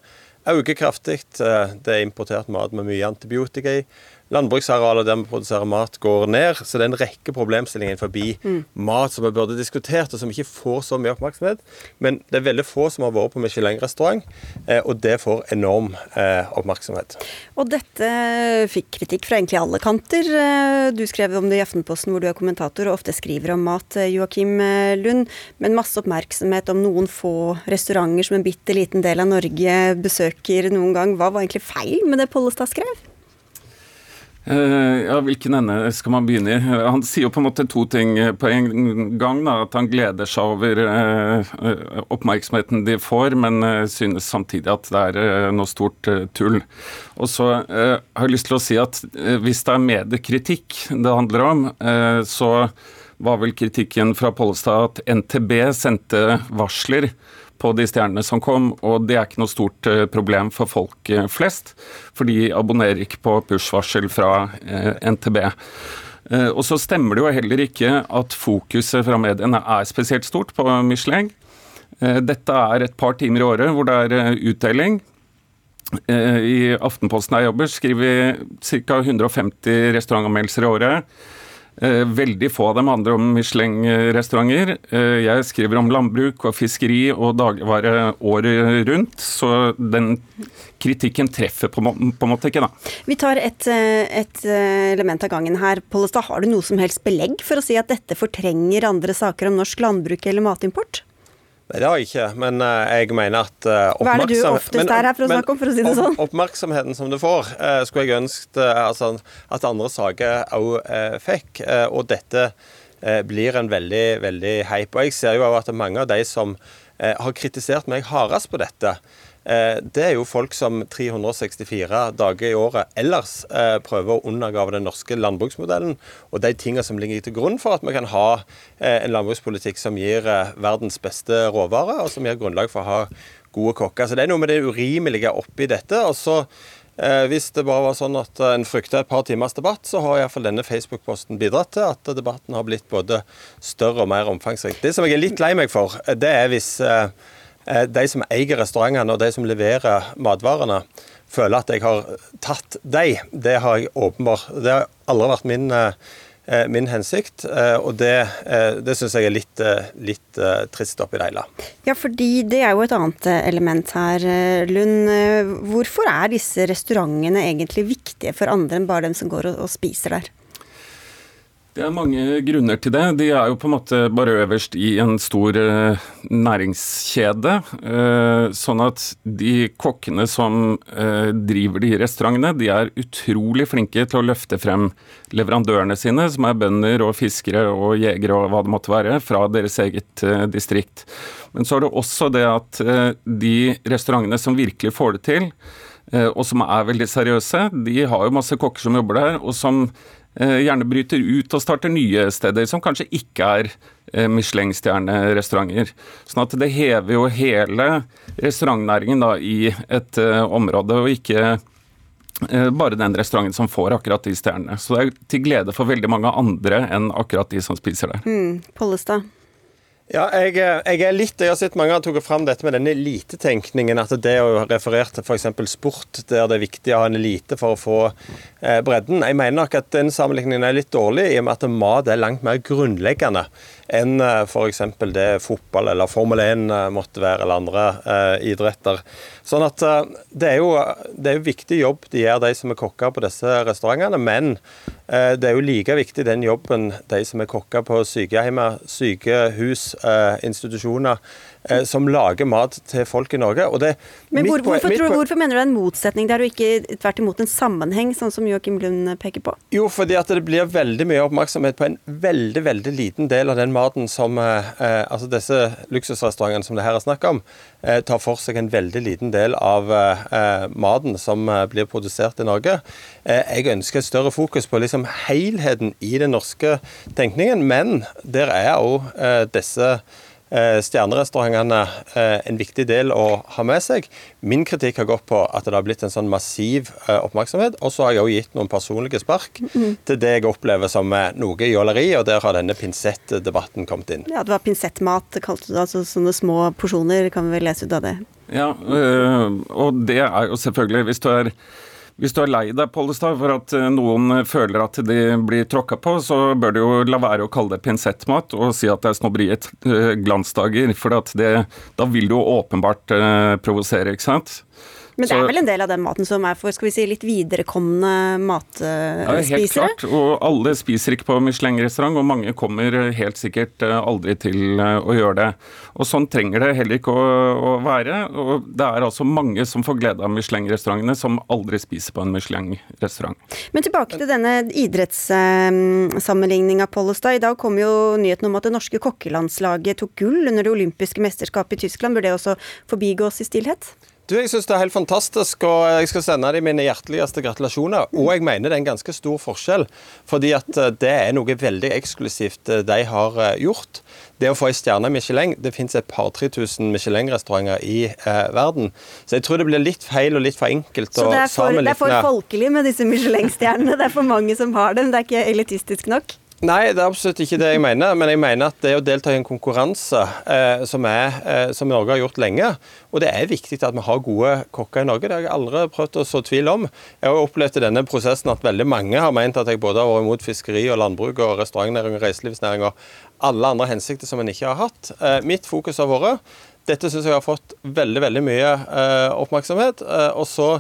øker kraftig. Det er importert mat med mye antibiotika i landbruksarealet der vi produserer mat, går ned. Så det er en rekke problemstillinger forbi mm. mat som vi burde diskutert, og som ikke får så mye oppmerksomhet. Men det er veldig få som har vært på Michelin-restaurant, eh, og det får enorm eh, oppmerksomhet. Og dette fikk kritikk fra egentlig alle kanter. Eh, du skrev om det i Aftenposten, hvor du er kommentator og ofte skriver om mat, Joakim Lund. Men masse oppmerksomhet om noen få restauranter som en bitte liten del av Norge besøker noen gang. Hva var egentlig feil med det Pollestad skrev? Uh, ja, Hvilken ende skal man begynne i? Han sier jo på en måte to ting på en gang. Da, at han gleder seg over oppmerksomheten de får, men synes samtidig at det er noe stort tull. Og så har jeg lyst til å si at hvis det er mediekritikk det handler om, så var vel kritikken fra Pollestad at NTB sendte varsler på de stjernene som kom, og det er ikke noe stort eh, problem for folk eh, flest, for de abonnerer ikke på push-varsel fra eh, NTB. Og så stemmer det jo heller ikke at fokuset fra mediene er spesielt stort på Michelin. Dette er et par timer i året hvor det er utdeling. I Aftenposten jeg jobber, skriver vi ca. 150 restaurantanmeldelser i året. Eh, veldig få av dem handler om Michelin-restauranter. Eh, jeg skriver om landbruk og fiskeri og dagligvare året rundt, så den kritikken treffer på, en måte ikke, da. Vi tar et, eh, et element av gangen her. Pollestad, har du noe som helst belegg for å si at dette fortrenger andre saker om norsk landbruk eller matimport? Nei, det har jeg ikke, men uh, jeg mener at uh, Hva er det du oftest er her for å snakke om, for å si det sånn? Oppmerksomheten som du får, uh, skulle jeg ønsket altså, at andre saker òg fikk. og dette blir en veldig, veldig hype. Og jeg ser jo at mange av de som har kritisert meg hardest på dette, Eh, det er jo folk som 364 dager i året ellers eh, prøver å undergrave den norske landbruksmodellen og de tingene som ligger til grunn for at vi kan ha eh, en landbrukspolitikk som gir verdens beste råvarer, og som gir grunnlag for å ha gode kokker. Så Det er noe med det urimelige oppi dette. og så hvis det bare var sånn at en frykta et par timers debatt, så har iallfall denne Facebook-posten bidratt til at debatten har blitt både større og mer omfangsrik. Det som jeg er litt lei meg for, det er hvis Eh, de som eier restaurantene og de som leverer matvarene, føler at jeg har tatt dem. Det har jeg åpenbart Det har aldri vært min, eh, min hensikt, eh, og det, det syns jeg er litt, litt trist oppi det hele. Ja, fordi det er jo et annet element her, Lund. Hvorfor er disse restaurantene egentlig viktige for andre enn bare dem som går og spiser der? Det er mange grunner til det. De er jo på en måte bare øverst i en stor uh, næringskjede. Uh, sånn at de kokkene som uh, driver de restaurantene, de er utrolig flinke til å løfte frem leverandørene sine, som er bønder og fiskere og jegere og hva det måtte være, fra deres eget distrikt. Men så er det også det at de restaurantene som virkelig får det til, og som er veldig seriøse, de har jo masse kokker som jobber der, og som Eh, gjerne bryter ut og starter nye steder, som kanskje ikke er eh, Michelin-stjernerestauranter. Sånn at det hever jo hele restaurantnæringen da, i et uh, område, og ikke bare den restauranten som får akkurat de stjernene. Så det er til glede for veldig mange andre enn akkurat de som spiser der. Mm, Pollestad? Ja, jeg, jeg, er litt, jeg har sett mange har tatt fram dette med denne elitetenkningen. At det å referere til f.eks. sport, der det er viktig å ha en elite for å få eh, bredden. Jeg mener nok at den sammenligningen er litt dårlig, i og med at mat er langt mer grunnleggende enn eh, f.eks. det fotball eller Formel 1 eh, måtte være, eller andre eh, idretter. Sånn at det er jo det er jo viktig jobb de gjør, de som er kokker på disse restaurantene. Men det er jo like viktig den jobben de som er kokker på sykehjem, sykehus, eh, institusjoner som lager mat til folk i Norge. Det, Men hvor, hvorfor, tror, hvorfor, mener du det er en motsetning der, og ikke tvert imot en sammenheng, sånn som Joakim Lund peker på? Jo, fordi at det blir veldig mye oppmerksomhet på en veldig veldig liten del av den maten som eh, eh altså disse luksusrestaurantene som det her er snakk om, eh, tar for seg en veldig liten del av eh, maten som eh, blir produsert i Norge. jeg ønsker et større fokus på liksom helheten i den norske tenkningen, men der er òg disse Eh, stjernerestaurantene eh, en viktig del å ha med seg. Min kritikk har gått på at det har blitt en sånn massiv eh, oppmerksomhet. Og så har jeg også gitt noen personlige spark mm. til det jeg opplever som noe jåleri, og der har denne pinsettdebatten kommet inn. Ja, det var pinsettmat, kalte du det. Altså sånne små porsjoner, kan vi vel lese ut av det? Ja, og det er jo selvfølgelig Hvis du er hvis du er lei deg Pollestad, for at eh, noen føler at de blir tråkka på, så bør du jo la være å kalle det pinsettmat og si at det er snobberiet uh, glansdager. For det, da vil du jo åpenbart provosere, ikke sant. Men det er vel en del av den maten som er for skal vi si, litt viderekomne matspisere? Ja, helt klart. Og alle spiser ikke på Michelin-restaurant, og mange kommer helt sikkert eh, aldri til eh, å gjøre det. Og sånn trenger det heller ikke å, å være. Og det er altså mange som får glede av Michelin-restaurantene, som aldri spiser på en Michelin-restaurant. Men tilbake til denne idrettssammenligninga, Pollestad. I dag kom jo nyheten om at det norske kokkelandslaget tok gull under det olympiske mesterskapet i Tyskland. Bør det også forbigås i stillhet? Du, Jeg syns det er helt fantastisk, og jeg skal sende deg mine hjerteligste gratulasjoner. Og jeg mener det er en ganske stor forskjell, fordi at eh, det er noe veldig eksklusivt eh, de har eh, gjort. Det å få ei stjerne Michelin Det fins et par-tre tusen Michelin-restauranter i eh, verden. Så jeg tror det blir litt feil og litt for enkelt å sammenligne Så det er for folkelig med disse Michelin-stjernene? Det er for mange som har dem? Det er ikke elitistisk nok? Nei, det er absolutt ikke det jeg mener. Men jeg mener at det å delta i en konkurranse eh, som, er, eh, som, Norge har gjort lenge Og det er viktig at vi har gode kokker i Norge. Det har jeg aldri prøvd å så tvil om. Jeg har opplevd i denne prosessen at veldig mange har ment at jeg både har vært imot fiskeri og landbruk og restaurantnæring og reiselivsnæring og alle andre hensikter som en ikke har hatt. Eh, mitt fokus har vært Dette syns jeg har fått veldig, veldig mye eh, oppmerksomhet. Eh, og så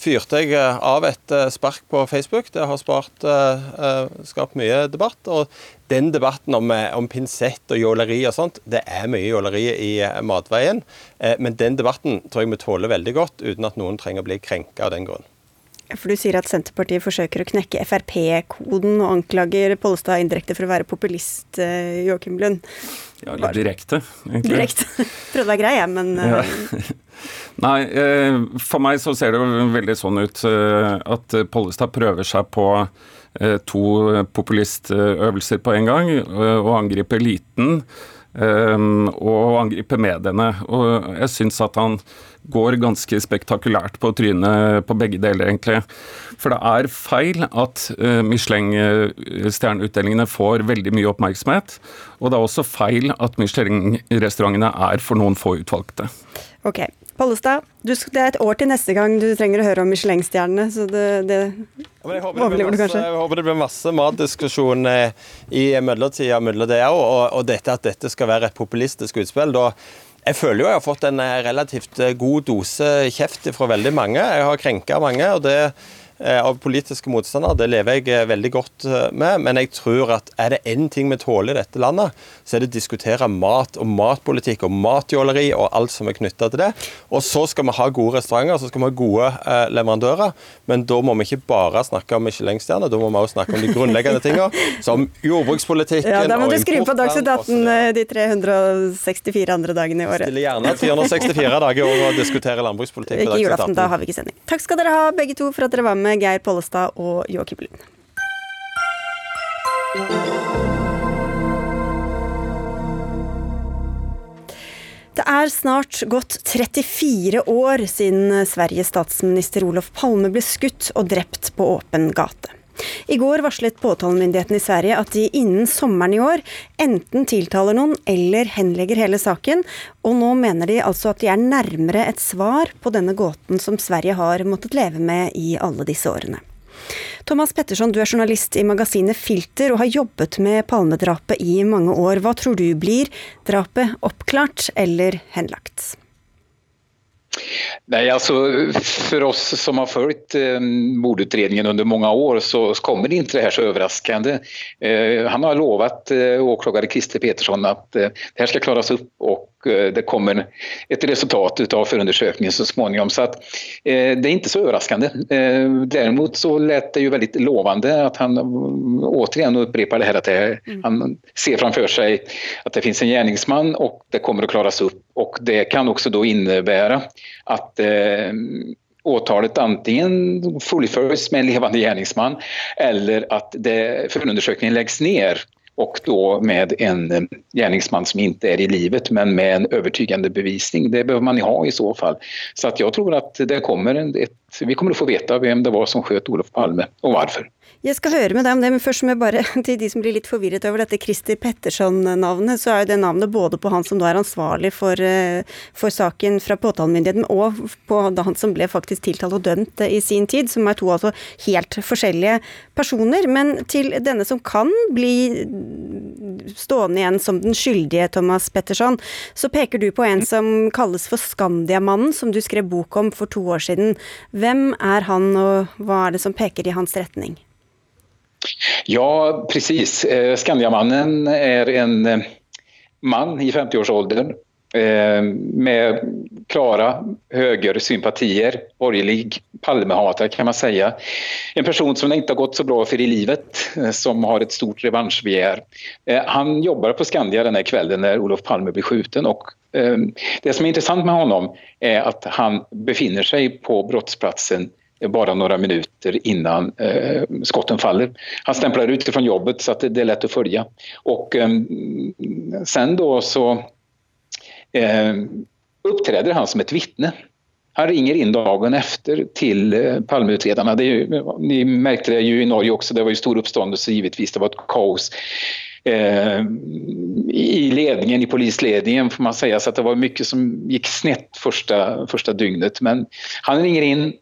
fyrte jeg eh, av et eh, spark på Facebook. Det har spart, uh, skapt mye debatt. Og den debatten om, om pinsett og jåleri og sånt, det er mye jåleri i matveien. Men den debatten tror jeg vi tåler veldig godt, uten at noen trenger å bli krenka av den grunn. For du sier at Senterpartiet forsøker å knekke Frp-koden og anklager Pollestad indirekte for å være populist, Joakim Lund. Ja, eller direkte, egentlig. Direkte. Prøvde å være grei, jeg, men ja. Nei, eh, for meg så ser det jo veldig sånn ut eh, at Pollestad prøver seg på eh, to populistøvelser på en gang, og angriper eliten. Og angriper mediene. Og jeg syns at han går ganske spektakulært på trynet på begge deler, egentlig. For det er feil at Michelin-stjerneutdelingene får veldig mye oppmerksomhet. Og det er også feil at Michelin-restaurantene er for noen få utvalgte. Ok, Pollestad, det er et år til neste gang du trenger å høre om Michelin-stjernene, så det, det ja, jeg, håper det masse, jeg håper det blir masse matdiskusjon eh, i mellomtida mellom det òg, og, og dette at dette skal være et populistisk utspill. da jeg føler jo jeg har fått en eh, relativt eh, god dose kjeft fra veldig mange. Jeg har krenka mange. og det av politiske motstandere. Det lever jeg eh, veldig godt eh, med. Men jeg tror at er det én ting vi tåler i dette landet, så er det å diskutere mat og matpolitikk og matjåleri og alt som er knytta til det. Og så skal vi ha gode restauranter, så skal vi ha gode eh, leverandører. Men da må vi ikke bare snakke om Michelin-stjerner, da må vi også snakke om de grunnleggende tingene, som jordbrukspolitikken ja, Da må du skrive på Dagsnytt 18 de 364 andre dagene i året. Stiller gjerne 364 dager i året og diskuterer landbrukspolitikk. Ikke julaften, da har vi ikke sending. Takk skal dere ha begge to for at dere var med med Geir Pollestad og Joakim Lund. Det er snart gått 34 år siden Sveriges statsminister Olof Palme ble skutt og drept på åpen gate. I går varslet påtalemyndigheten i Sverige at de innen sommeren i år enten tiltaler noen eller henlegger hele saken, og nå mener de altså at de er nærmere et svar på denne gåten som Sverige har måttet leve med i alle disse årene. Thomas Petterson, du er journalist i magasinet Filter og har jobbet med Palmedrapet i mange år. Hva tror du blir drapet oppklart eller henlagt? Nej, altså For oss som har följt eh, mordutredningen under mange år så kommer det ikke det her så overraskende. Eh, han har lovat eh, åklager Christer Petersson at eh, det her skal klares opp. Eh, det kommer ett resultat av förundersökningen så småningom. Så att, eh, det är inte så överraskande. Eh, däremot så lät det ju väldigt lovande att han återigen upprepar det här att det, mm. han ser framför sig att det finns en gärningsman och det kommer att klaras upp. Och det kan också då innebära att eh, åtalet antingen fullföljs med en levande gärningsman eller att det, förundersökningen läggs ner och då med en eh, gärningsman som inte är i livet men med en övertygande bevisning. Det behöver man ha i så fall. Så att jag tror att det kommer ett, vi kommer att få veta vem det var som sköt Olof Palme och varför. Jeg skal høre med deg om det, men først må bare, til de som blir litt forvirret over dette Christer Petterson-navnet, så er jo det navnet både på han som da er ansvarlig for, eh, for saken fra påtalemyndigheten, og på han som ble faktisk tiltalt og dømt i sin tid, som er to altså helt forskjellige personer. Men til denne som kan bli stående igjen som den skyldige, Thomas Petterson. Så peker du på en som kalles for Skandiamannen, som du skrev bok om for to år siden. Hvem er han, og hva er det som peker i hans retning? Ja, precis. Eh, Skandiamannen är en eh, man i 50-årsåldern eh, med klara högersympatier, borgerlig Palmehatare kan man säga. En person som det inte har gått så bra för i livet, som har ett stort revanschbegär. Han jobbar på Skandia den här kvällen när Olof Palme blir skjuten det som är intressant med honom är att han befinner sig på brottsplatsen bara några minuter innan eh, skotten faller. Han stämplar ut ifrån jobbet så att det, det är lätt att följa. Eh, sen då så eh, uppträder han som ett vittne. Han ringer in dagen efter till eh, Palmeutredarna. Det ju, ni märkte det ju i Norge också, det var ju stor uppståndelse givetvis, det var ett kaos. Eh, i ledningen, i polisledningen får man säga, så att det var mycket som gick snett första, första dygnet. Men han ringer in,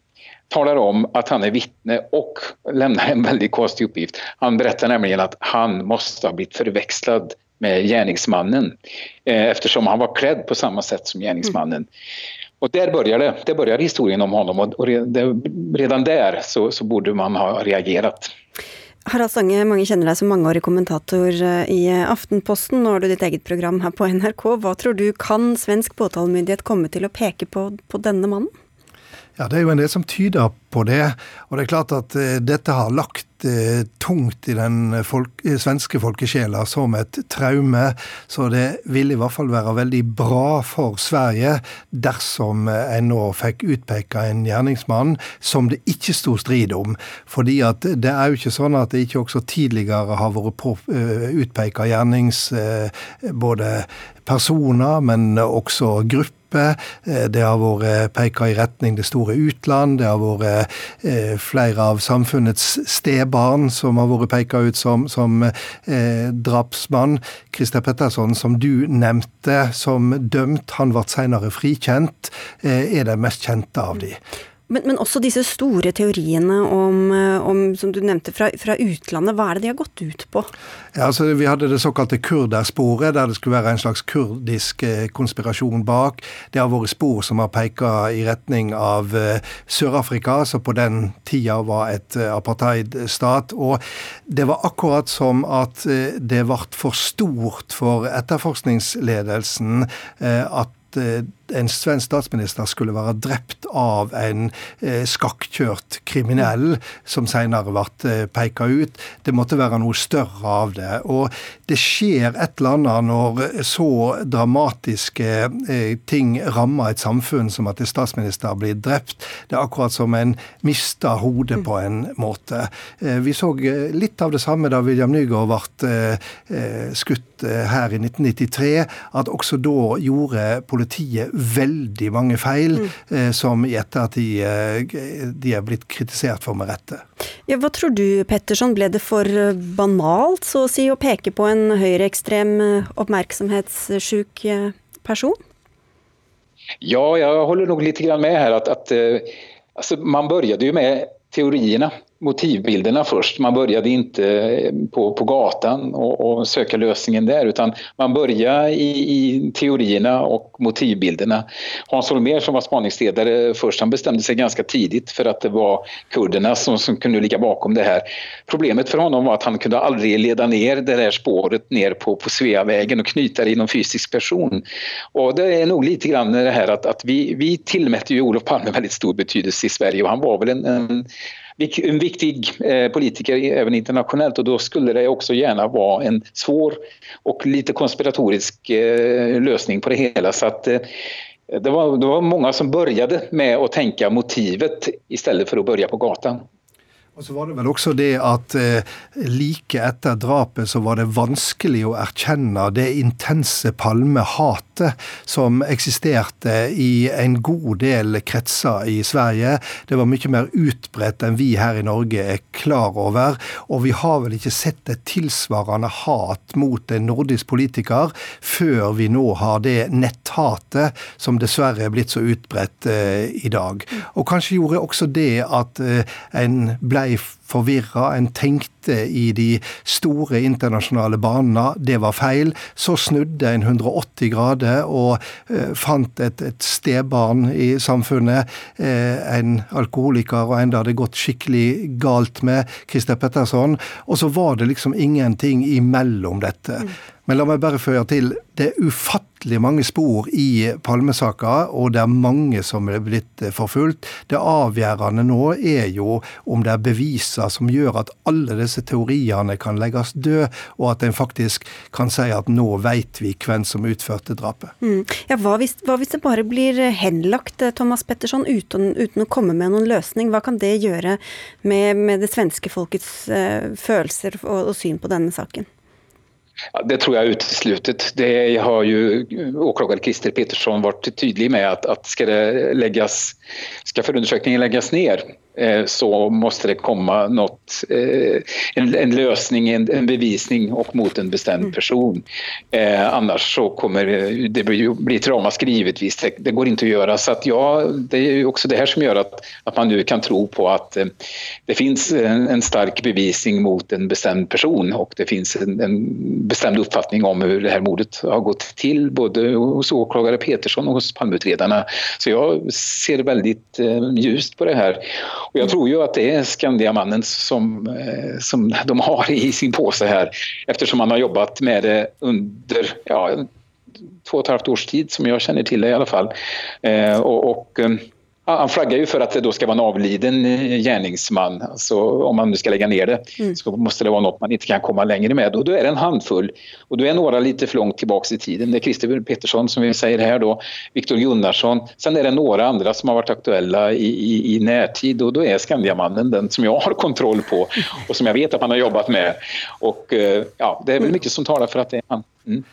talar om att han är vittne och lämnar en väldigt konstig uppgift. Han berättar nämligen att han måste ha blivit förväxlad med gärningsmannen eh, eftersom han var klädd på samma sätt som gärningsmannen. Mm. Och där börjar det. Där börjar historien om honom och redan där så, så borde man ha reagerat. Harald Stange, mange kjenner deg som mangeårig kommentator eh, i Aftenposten. Nå har du ditt eget program her på NRK. Hva tror du kan svensk påtalemyndighet komme til å peke på, på denne mannen? Ja, Det er jo en del som tyder på det. Og det er klart at uh, dette har lagt uh, tungt i den folk, uh, svenske folkesjela som et traume. Så det vil i hvert fall være veldig bra for Sverige dersom en nå fikk utpeka en gjerningsmann som det ikke sto strid om. Fordi at det er jo ikke sånn at det ikke også tidligere har vært på, utpeka gjernings... både personer, men også grupper det har vært peka i retning det store utland. Det har vært eh, flere av samfunnets stebarn som har vært peka ut som, som eh, drapsmann. Christer Petterson, som du nevnte som dømt, han ble senere frikjent, eh, er den mest kjente av de. Men, men, også disse store teoriene om, eh, om som du nevnte, fra, fra, utlandet. Hva er det de har gått ut på? Ja, altså Vi hadde det såkalte kurdersporet, der det skulle være en slags kurdisk eh, konspirasjon bak. Det har vært spor som har peka i retning av uh, Sør-Afrika, som på den tida var et apartheidstat. Og det var akkurat som at det ble for stort for etterforskningsledelsen at en svensk statsminister skulle være drept av en eh, skakkjørt kriminell, som senere ble eh, peka ut. Det måtte være noe større av det. Og det skjer et eller annet når så dramatiske eh, ting rammer et samfunn som at en statsminister blir drept. Det er akkurat som en mister hodet på en måte. Eh, vi så eh, litt av det samme da William Nygaard ble eh, eh, skutt her i 1993, at også da gjorde politiet veldig mange feil mm. eh, som i ettertid eh, de er blitt kritisert for med rette. Ja, hva tror du, Petterson, ble det for eh, banalt, så å si, å peke på en høyreekstrem, eh, oppmerksomhetssjuk person? Ja, jeg holder nok litt med her. At, at altså, man begynte jo med teoriene motivbilderna först. Man började inte eh, på, på gatan och, och söka lösningen utan man började i, i, teorierna och motivbilderna. Hans Holmér som var spaningsledare först, han bestämde sig ganska tidigt för att det var kurderna som, som kunde ligga bakom det här. Problemet för honom var att han kunde aldrig leda ner det där spåret ner på, på Sveavägen och knyta det i någon fysisk person. Och det är nog lite grann det här att, att vi, vi tillmätte ju Olof Palme väldigt stor betydelse i Sverige och han var väl en, en en viktig eh, politiker även internationellt och då skulle det också gärna vara en svår och lite konspiratorisk løsning lösning på det hela. Så att, eh, det, var, det var mange som begynte med å tenke motivet i stedet for å begynne på gatan. Og så var det vel også det at eh, like etter drapet så var det vanskelig å erkjenne det intense palmehatet som eksisterte i en god del kretser i Sverige. Det var mye mer utbredt enn vi her i Norge er klar over. Og vi har vel ikke sett et tilsvarende hat mot en nordisk politiker før vi nå har det netthatet som dessverre er blitt så utbredt eh, i dag. Og kanskje gjorde også det at eh, en blei blei forvirra. En tenkte i de store internasjonale banene. Det var feil. Så snudde en 180 grader og eh, fant et, et stebarn i samfunnet. Eh, en alkoholiker og en det hadde gått skikkelig galt med, Christer Petterson. Og så var det liksom ingenting imellom dette. Mm. Men la meg bare føye til det er ufattelig mange spor i Palmesaka, og det er mange som er blitt forfulgt. Det avgjørende nå er jo om det er beviser som gjør at alle disse teoriene kan legges død, og at en faktisk kan si at nå vet vi hvem som utførte drapet. Mm. Ja, hva hvis, hva hvis, det bare blir henlagt, Thomas Petterson, uten, uten, å komme med noen løsning? Hva kan det gjøre med, med det svenske folkets uh, følelser og, og syn på denne saken? Ja, det tror jeg er utesluttet. Det har ju åklagare Christer Petersson vært tydelig med at, at skal, det läggas, ska förundersökningen läggas ner så måste det komma något, eh, en, en lösning, en, en, bevisning och mot en bestämd mm. person. Eh, annars så kommer det bli, bli ett ramaskri givetvis. Det, det, går inte att göra. Så att ja, det är också det här som gör att, att man nu kan tro på att eh, det finns en, en, stark bevisning mot en bestämd person och det finns en, en bestämd uppfattning om hur det här mordet har gått till både hos åklagare Petersson och hos Palmeutredarna. Så jag ser väldigt eh, ljust på det här. Och jag tror ju att det är Skandiamannen som, eh, som de har i sin påse här eftersom man har jobbat med det under ja, två och ett halvt års tid som jag känner till det i alla fall. Eh, och, och eh, han flaggar ju för att det då ska vara en avliden gjerningsmann. gärningsman. Alltså, om man nu ska lägga ner det mm. så måste det vara något man inte kan komma längre med. Och då är det en handfull. Och då är några lite för långt tilbake i tiden. Det är Christer Pettersson som vi säger här då, Viktor Gunnarsson. Sen är det några andra som har varit aktuella i, i, i närtid och då är Skandiamannen den som jag har kontroll på och som jag vet att man har jobbat med. Och eh, ja, det är väl mycket som talar för att det är han. Mm.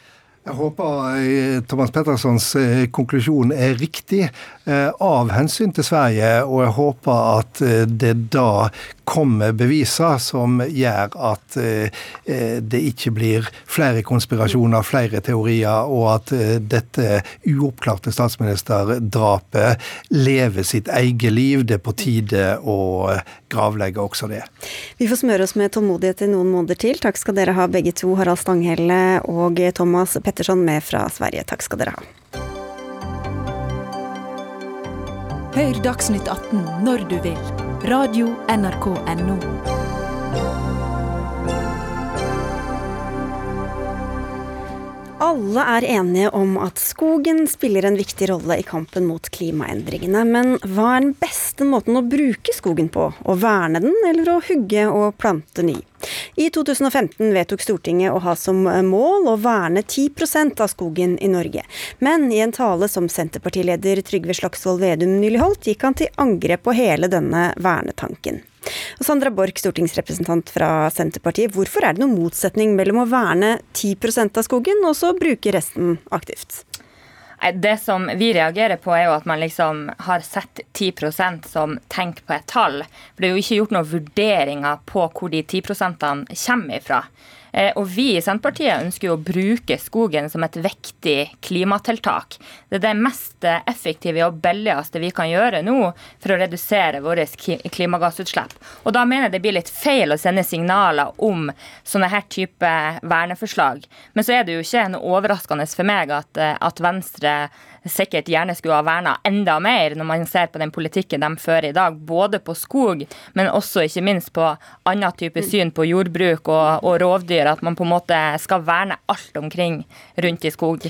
Jeg håper eh, Thomas Pettersons eh, konklusjon er riktig eh, av hensyn til Sverige, og jeg håper at det da kommer beviser som gjør at det ikke blir flere konspirasjoner, flere teorier, og at dette uoppklarte statsministerdrapet lever sitt eget liv. Det er på tide å gravlegge også det. Vi får smøre oss med tålmodighet i noen måneder til. Takk skal dere ha begge to, Harald Stanghelle og Thomas Petterson. Petterson med fra Sverige. Takk skal dere ha. Hør Dagsnytt 18 når du vil. Radio NRK Radio.nrk.no. Alle er enige om at skogen spiller en viktig rolle i kampen mot klimaendringene. Men hva er den beste måten å bruke skogen på? Å verne den, eller å hugge og plante ny? I 2015 vedtok Stortinget å ha som mål å verne 10% av skogen i Norge. Men i en tale som Senterpartileder Trygve Slagsvold Vedum nylig holdt, gikk han til angrep på hele denne vernetanken. Og Sandra Borch, stortingsrepresentant fra Senterpartiet. Hvorfor er det noen motsetning mellom å verne 10% av skogen og så bruke resten aktivt? Det som vi reagerer på, er jo at man liksom har sett 10% som tenk på et tall. For det er jo ikke gjort noen vurderinger på hvor de 10% kommer ifra. Eh, og vi i Senterpartiet ønsker jo å bruke skogen som et viktig klimatiltak. Det er det mest effektive og billigste vi kan gjøre nå for å redusere våre klimagassutslipp. Og da mener jeg det blir litt feil å sende signaler om sånne her type verneforslag. Men så er det jo ikke noe overraskende for meg at, eh, at Venstre sikkert gjerne skulle ha verna enda mer, når man ser på den politikken de fører i dag. Både på skog, men også ikke minst på annen type syn på jordbruk og, og rovdyr. At man på en måte skal verne alt omkring rundt i skog.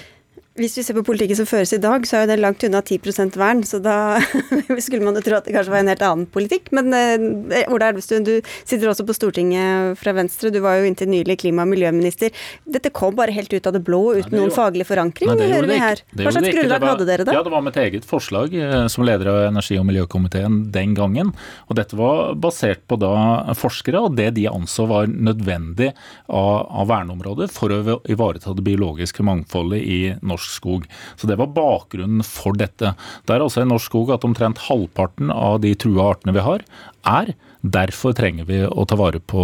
Hvis vi ser på politikken som føres i dag, så er jo det langt unna 10 vern. Så da skulle man jo tro at det kanskje var en helt annen politikk. Men eh, Ola Elvestuen, du sitter også på Stortinget fra Venstre. Du var jo inntil nylig klima- og miljøminister. Dette kom bare helt ut av det blå uten Nei, noen faglig forankring, Nei, hører vi her. Hva slags grunnlag hadde dere da? Ja, Det var mitt eget forslag eh, som leder av energi- og miljøkomiteen den gangen. Og dette var basert på da forskere og det de anså var nødvendig av, av verneområder for å ivareta det biologiske mangfoldet i norsk norsk skog. Så det var bakgrunnen for dette. Det er også i norsk skog at omtrent halvparten av de trua artene vi har, er. Derfor trenger vi å ta vare på,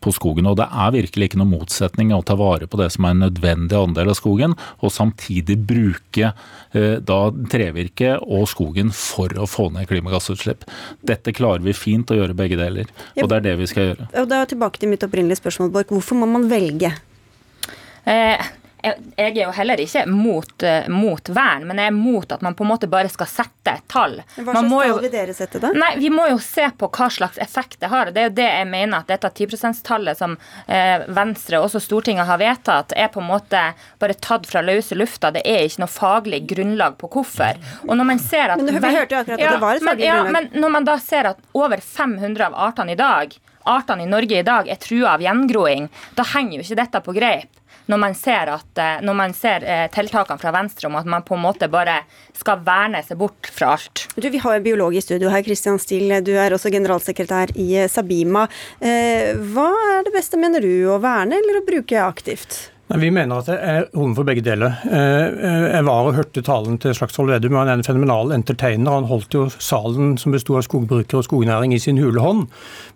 på, skogen. Og det er virkelig ikke noen motsetning å ta vare på det som er en nødvendig andel av skogen, og samtidig bruke eh, da trevirke og skogen for å få ned klimagassutslipp. Dette klarer vi fint å gjøre begge deler, og det er det vi skal gjøre. Og da tilbake til mitt opprinnelige spørsmål, Borch. Hvorfor må man velge? Eh, jeg er jo heller ikke mot, uh, mot, vern, men jeg er mot at man på en måte bare skal sette et tall. Hva slags tall vil dere sette, da? Nei, Vi må jo se på hva slags effekt det har. Det er jo det jeg mener at dette 10 %-tallet som uh, Venstre og også Stortinget har vedtatt, er på en måte bare tatt fra løse lufta. Det er ikke noe faglig grunnlag på hvorfor. Og når man ser at... Men Vi hørte jo akkurat at ja, det var et faglig men, grunnlag. Ja, men når man da ser at over 500 av artene i dag artene i Norge i dag er trua av gjengroing, da henger jo ikke dette på greip når man ser, at, eh, når man ser eh, tiltakene fra Venstre om at man på en måte bare skal verne seg bort fra alt. Du, Vi har en biolog i studio her, Kristian Steele. Du er også generalsekretær i eh, Sabima. Hva er det beste, mener du, å verne eller å bruke aktivt? Vi mener at det er rom for begge deler. Jeg var og hørte talen til Slagsvold Vedum. Han er en fenomenal entertainer. Han holdt jo salen som besto av skogbrukere og skognæring i sin hule hånd.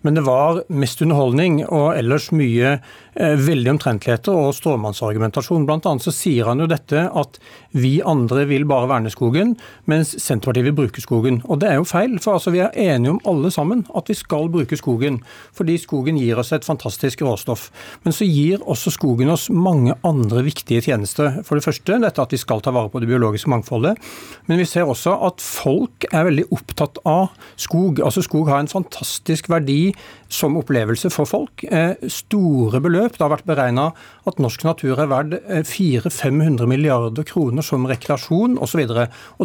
Men det var mest underholdning og ellers mye veldig omtrentligheter og stråmannsargumentasjon. Blant annet så sier han jo dette at vi andre vil bare verne skogen, mens Senterpartiet vil bruke skogen. Og det er jo feil, for altså vi er enige om alle sammen at vi skal bruke skogen. Fordi skogen gir oss et fantastisk råstoff. Men så gir også skogen oss mange andre viktige tjenester. For det første dette at vi skal ta vare på det biologiske mangfoldet. Men vi ser også at folk er veldig opptatt av skog. Altså skog har en fantastisk verdi som opplevelse for folk. Eh, store beløp. Det har vært beregna at norsk natur er verd 400-500 eh, milliarder kroner som rekreasjon osv.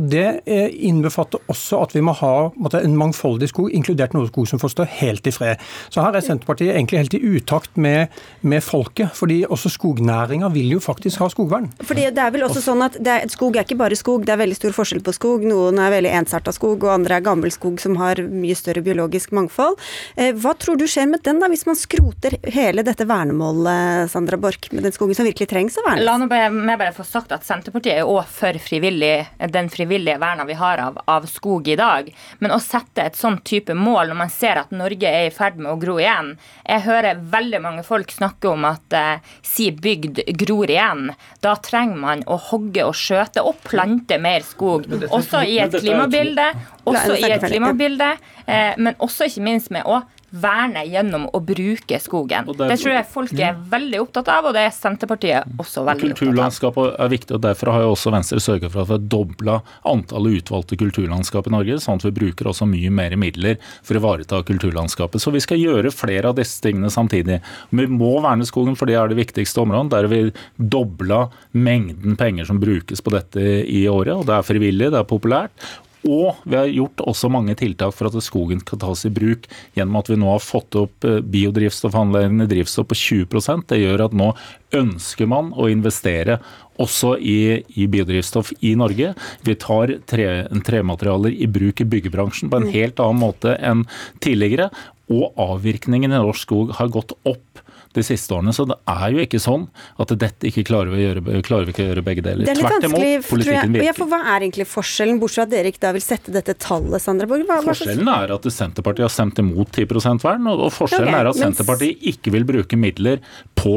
Det eh, innbefatter også at vi må ha en mangfoldig skog, inkludert noe skog som får stå helt i fred. Så her er Senterpartiet egentlig helt i utakt med, med folket. fordi også skognæringa vil jo faktisk ha skogvern. Fordi det er vel også sånn at er, Skog er ikke bare skog, det er veldig stor forskjell på skog. Noen er veldig ensarta skog, og andre er gammel skog som har mye større biologisk mangfold. Hva tror du skjer med den, da, hvis man skroter hele dette vernemålet, Sandra Borch, med den skogen som virkelig trengs å vernes? La meg bare få sagt at Senterpartiet er òg for frivillig, den frivillige verna vi har av, av, skog i dag. Men å sette et sånn type mål når man ser at Norge er i ferd med å gro igjen Jeg hører veldig mange folk snakke om at eh, si bygd gror igjen. Da trenger man å hogge og skjøte og plante mer skog. Også i et klimabilde. Også i et klimabilde, eh, men også ikke minst med å verne gjennom å bruke skogen. Det, tror jeg folk er veldig opptatt av, og det er Senterpartiet også veldig opptatt av. Kulturlandskapet er viktig, og derfor har jo også Venstre sørget for at vi har dobla antallet utvalgte kulturlandskap i Norge, sånn at vi bruker også mye mer midler for å ivareta kulturlandskapet. Så vi skal gjøre flere av disse tingene samtidig. Vi må verne skogen, for det er det viktigste området. Der vi dobla mengden penger som brukes på dette i året, og det er frivillig, det er populært. Og vi har gjort også mange tiltak for at skogen kan tas i bruk, gjennom at vi nå har fått opp eh, biodrivstoffanleggene drivstoff på 20% Det gjør at nå ønsker man å investere også i, i biodrivstoff i Norge. Vi tar tre, trematerialer i bruk i byggebransjen på en mm. helt annen måte enn tidligere. Og avvirkningen i norsk skog har gått opp de siste årene. Så det er jo ikke sånn at dette ikke klarer vi, gjøre, klarer vi ikke å gjøre begge deler. Det er litt Tvert imot, politikken virker. Ja, for hva er egentlig forskjellen, bortsett fra at dere ikke da vil sette dette tallet, Sandra Borg? forskjellen er at Senterpartiet har stemt imot 10% vern, og forskjellen okay, er at Senterpartiet ikke vil bruke midler på,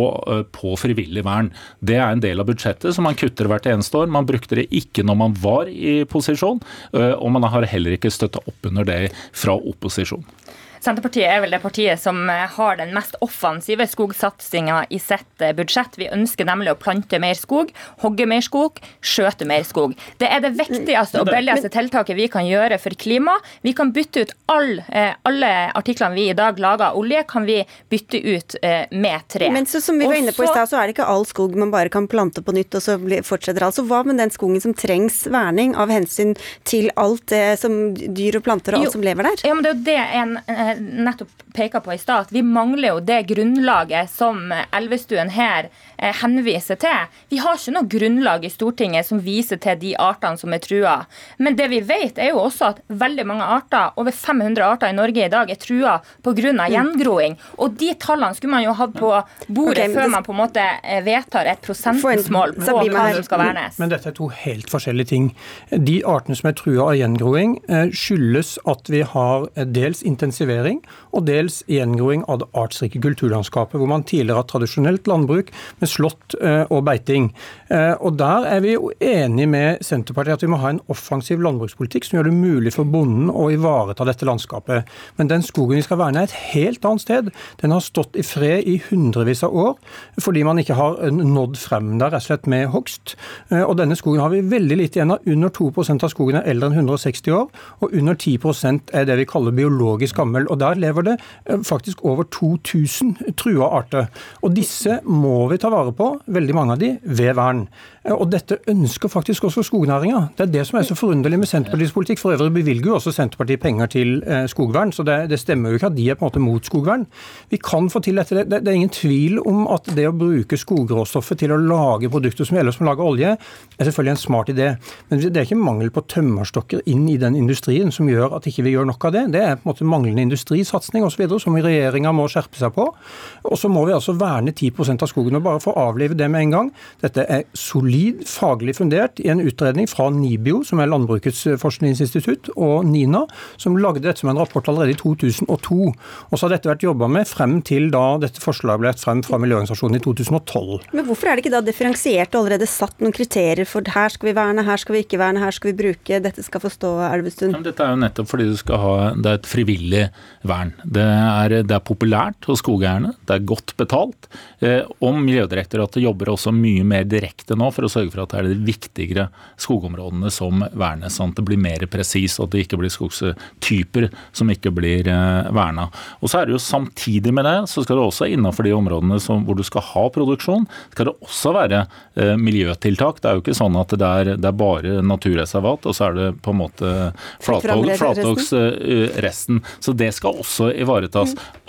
på, frivillig vern. Det er en del av budsjettet som man kutter hvert eneste år. Man brukte det ikke når man var i posisjon, og man har heller ikke støtta opp under det fra opposisjon. Senterpartiet er vel det partiet som eh, har den mest offensive skogsatsinga i sitt eh, budsjett. Vi ønsker nemlig å plante mer skog, hogge mer skog, skjøte mer skog. Det er det viktigste og billigste tiltaket vi kan gjøre for klima. Vi kan bytte ut all, eh, alle artiklene vi i dag lager av olje, kan vi bytte ut med tre. Men så, som vi var inne på i stad, så er det ikke all skog man bare kan plante på nytt, og så fortsetter altså. Hva med den skogen som trengs verning av hensyn til alt det som dyr og planter og alt jo, som lever der? Ja, men det er jo det en nettopp peka på i stad, at vi mangler jo det grunnlaget som Elvestuen her eh, henviser til. Vi har ikke noe grunnlag i Stortinget som viser til de artene som er trua. Men det vi vet, er jo også at veldig mange arter, over 500 arter i Norge i dag, er trua pga. Mm. gjengroing. Og de tallene skulle man jo hatt på bordet okay, før man på en måte eh, vedtar et prosentmål på hva som skal vernes. Men dette er to helt forskjellige ting. De artene som er trua av gjengroing, eh, skyldes at vi har dels intensivering og dels gjengroing av det artsrike kulturlandskapet, hvor man tidligere har tradisjonelt landbruk med slått og beiting. Og Der er vi jo enige med Senterpartiet at vi må ha en offensiv landbrukspolitikk som gjør det mulig for bonden å ivareta dette landskapet. Men den skogen vi skal verne er et helt annet sted. Den har stått i fred i hundrevis av år fordi man ikke har nådd frem der rett og slett med hogst. Eh, og denne skogen har vi veldig lite igjen av. Under 2% av skogen er eldre enn 160 år, og under 10% er det vi kaller biologisk gammel. Og der lever det eh, faktisk over 2000 trua arter. Og disse må vi ta vare på, veldig mange av de, ved vern. Eh, og dette ønsker faktisk også skognæringa. Det er det som er så forunderlig med Senterpartiets politikk. For øvrig bevilger jo også Senterpartiet penger til skogvern, så det, det stemmer jo ikke at de er på en måte mot skogvern. Vi kan få til dette. Det, det er ingen tvil om at det å bruke skogråstoffet til å lage produkter som gjelder som lager olje, er selvfølgelig en smart idé. Men det er ikke mangel på tømmerstokker inn i den industrien som gjør at ikke vi gjør nok av det. Det er på en måte manglende industrisatsing osv. som regjeringa må skjerpe seg på. Og så må vi altså verne 10% av skogen. og Bare få avlive det med en gang. Dette er solid faglig fundert i en utredning fra NIBIO, som er Landbrukets forskningsinstitutt, og NINA, som lagde dette som en rapport allerede i 2002. Og så har dette vært jobba med frem til da dette forslaget ble lagt frem fra miljøorganisasjonen i 2012. Men hvorfor er det ikke da differensiert og allerede satt noen kriterier for her skal vi verne, her skal vi ikke verne, her skal vi bruke, dette skal få stå, Elvestuen? Dette er jo nettopp fordi du skal ha, det er et frivillig vern. Det er, det er populært hos skogeierne, det er godt betalt. Eh, og Miljødirektoratet jobber også mye mer direkte nå for å sørge for at det er de viktigere skogområdene som vernes, sånn at det blir mer presis, og at det ikke blir skogstyper som ikke blir eh, verna. Og så er det jo Samtidig med det så skal det også innenfor de områdene som, hvor du skal ha produksjon, skal det også være eh, miljøtiltak. Det er jo ikke sånn at det er, det er bare naturreservat, og så er det på en måte flathogst uh, resten. Så det skal også ivaretas.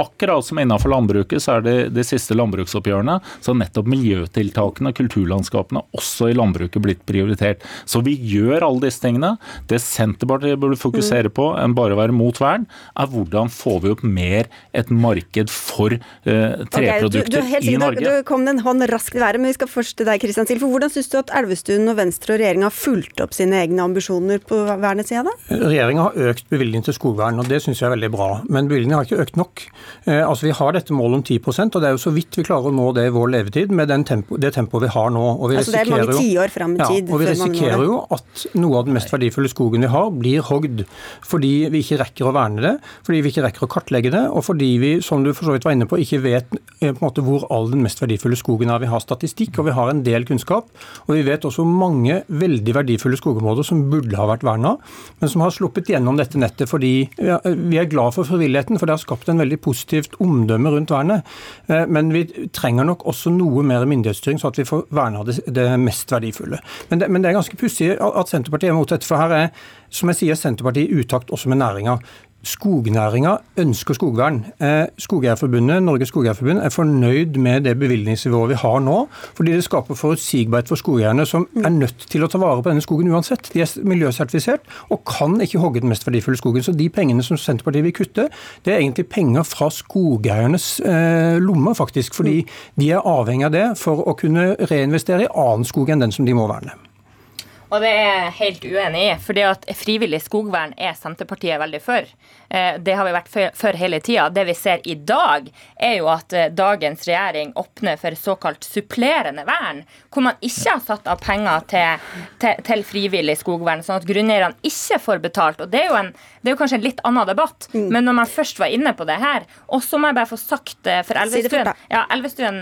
Akkurat som innenfor landbruket, så er det de siste landbruksoppgjørene, så har nettopp miljøtiltakene, og kulturlandskapene, også i landbruket blitt prioritert. Så vi gjør alle disse tingene. Det Senterpartiet burde fokusere på, enn bare å være mot vern, er hvordan får vi opp mer et marked for uh, treprodukter okay, du, du i Norge. Du kom den en hånd raskt i været, men vi skal først til deg, Kristian Silfer. Hvordan syns du at Elvestuen og Venstre og regjeringa har fulgt opp sine egne ambisjoner på vernets side? Regjeringa har økt bevilgningen til skogvern, og det syns jeg er veldig bra. Men bevilgningen har ikke økt nok. Eh, altså Vi har dette målet om 10% og det er jo så vidt vi klarer å nå det i vår levetid med tempo, det tempoet vi har nå. Og vi altså det er mange tiår fram i tid. Ja, og vi risikerer jo at noe av den mest verdifulle skogen vi har, blir hogd fordi vi ikke rekker å verne det, fordi vi ikke rekker å kartlegge det, og fordi vi, som du for så vidt var inne på, ikke vet eh, på en måte hvor all den mest verdifulle skogen er. Vi har statistikk og vi har en del kunnskap. Og vi vet også mange veldig verdifulle skogområder som burde ha vært verna, men som har sluppet gjennom dette nettet fordi vi er glad for frivilligheten, for det har skapt en veldig positivt omdømme rundt vernet. Eh, men vi trenger nok også noe mer myndighetsstyring, så at vi får verna det, mest verdifulle. Men det, men det er ganske pussig at Senterpartiet er mot dette. for her er som jeg sier, Senterpartiet i utakt også med næringa. Skognæringa ønsker skogvern. Eh, Skogeierforbundet, Norges Skogeierforbund er fornøyd med det bevilgningsnivået vi har nå, fordi det skaper forutsigbarhet for skogeierne, som er nødt til å ta vare på denne skogen uansett. De er miljøsertifisert og kan ikke hogge den mest verdifulle skogen. Så de pengene som Senterpartiet vil kutte, det er egentlig penger fra skogeiernes eh, lommer, faktisk. Fordi de er avhengig av det for å kunne reinvestere i annen skog enn den som de må verne. Og det er jeg helt uenig i. fordi at frivillig skogvern er Senterpartiet veldig for. Eh, det har vi vært for hele tida. Det vi ser i dag, er jo at eh, dagens regjering åpner for såkalt supplerende vern, hvor man ikke har satt av penger til, til, til frivillig skogvern, sånn at grunneierne ikke får betalt. Og det er jo, en, det er jo kanskje en litt annen debatt, mm. men når man først var inne på det her Og så må jeg bare få sagt eh, for Elvestuen ja, Elvestuen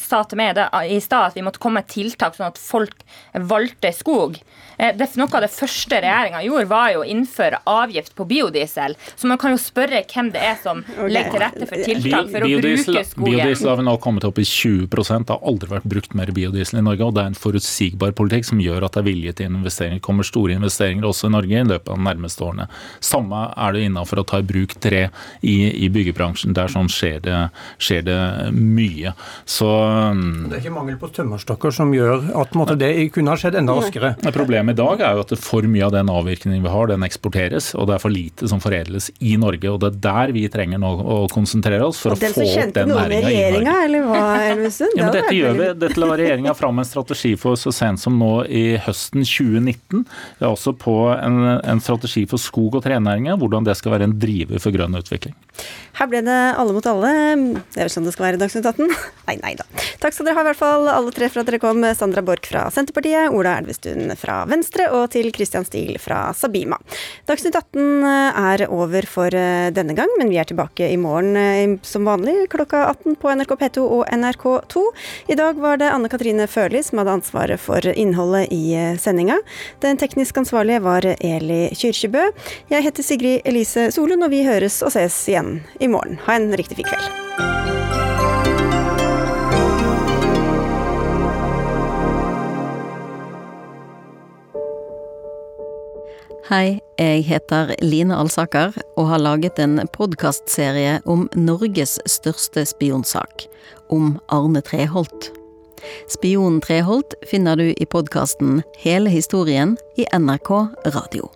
sa til meg i stad at vi måtte komme med tiltak sånn at folk valgte skog. Skog. Eh, det, noe av det første regjeringa gjorde, var jo å innføre avgift på biodiesel. Så man kan jo spørre hvem det er som legger til rette for tiltak for biodiesel, å bruke skogen. Biodiesel har vi nå kommet opp i 20 Det har aldri vært brukt mer biodiesel i Norge. Og det er en forutsigbar politikk som gjør at det er vilje til investeringer. Det kommer store investeringer også i Norge i løpet av de nærmeste årene. Samme er det innafor å ta i bruk tre i, i byggebransjen. Der sånn skjer det, skjer det mye. Så Det er ikke mangel på tømmerstokker som gjør at måtte, det kunne ha skjedd enda raskere. Problemet i dag er jo at for mye av den avvirkningen vi har, den eksporteres, og det er for lite som foredles i Norge. og Det er der vi trenger nå å konsentrere oss for å få opp den næringa i Norge. eller hva, Elvestuen? Ja, dette gjør vi. Dette la regjeringa fram en strategi for så sent som nå i høsten 2019. Det er også på en, en strategi for skog- og trenæringa, hvordan det skal være en driver for grønn utvikling. Her ble det alle mot alle. Det er vel sånn det skal være i Dagsnytt 18? Nei, nei da. Takk skal dere ha, i hvert fall alle tre for at dere kom. Sandra Borch fra Senterpartiet, Ola Elvestuen fra Venstre og til Christian Stil fra Sabima. Dagsnytt 18 er over for eh, denne gang, men vi er tilbake i morgen eh, som vanlig klokka 18 på NRK P2 og NRK2. I dag var det Anne Katrine Førli som hadde ansvaret for innholdet i eh, sendinga. Den teknisk ansvarlige var Eli Kyrkjebø. Jeg heter Sigrid Elise Solund, og vi høres og ses igjen i morgen. Ha en riktig fin kveld. Hei, jeg heter Line Alsaker og har laget en podkastserie om Norges største spionsak, om Arne Treholt. Spionen Treholt finner du i podkasten Hele historien i NRK Radio.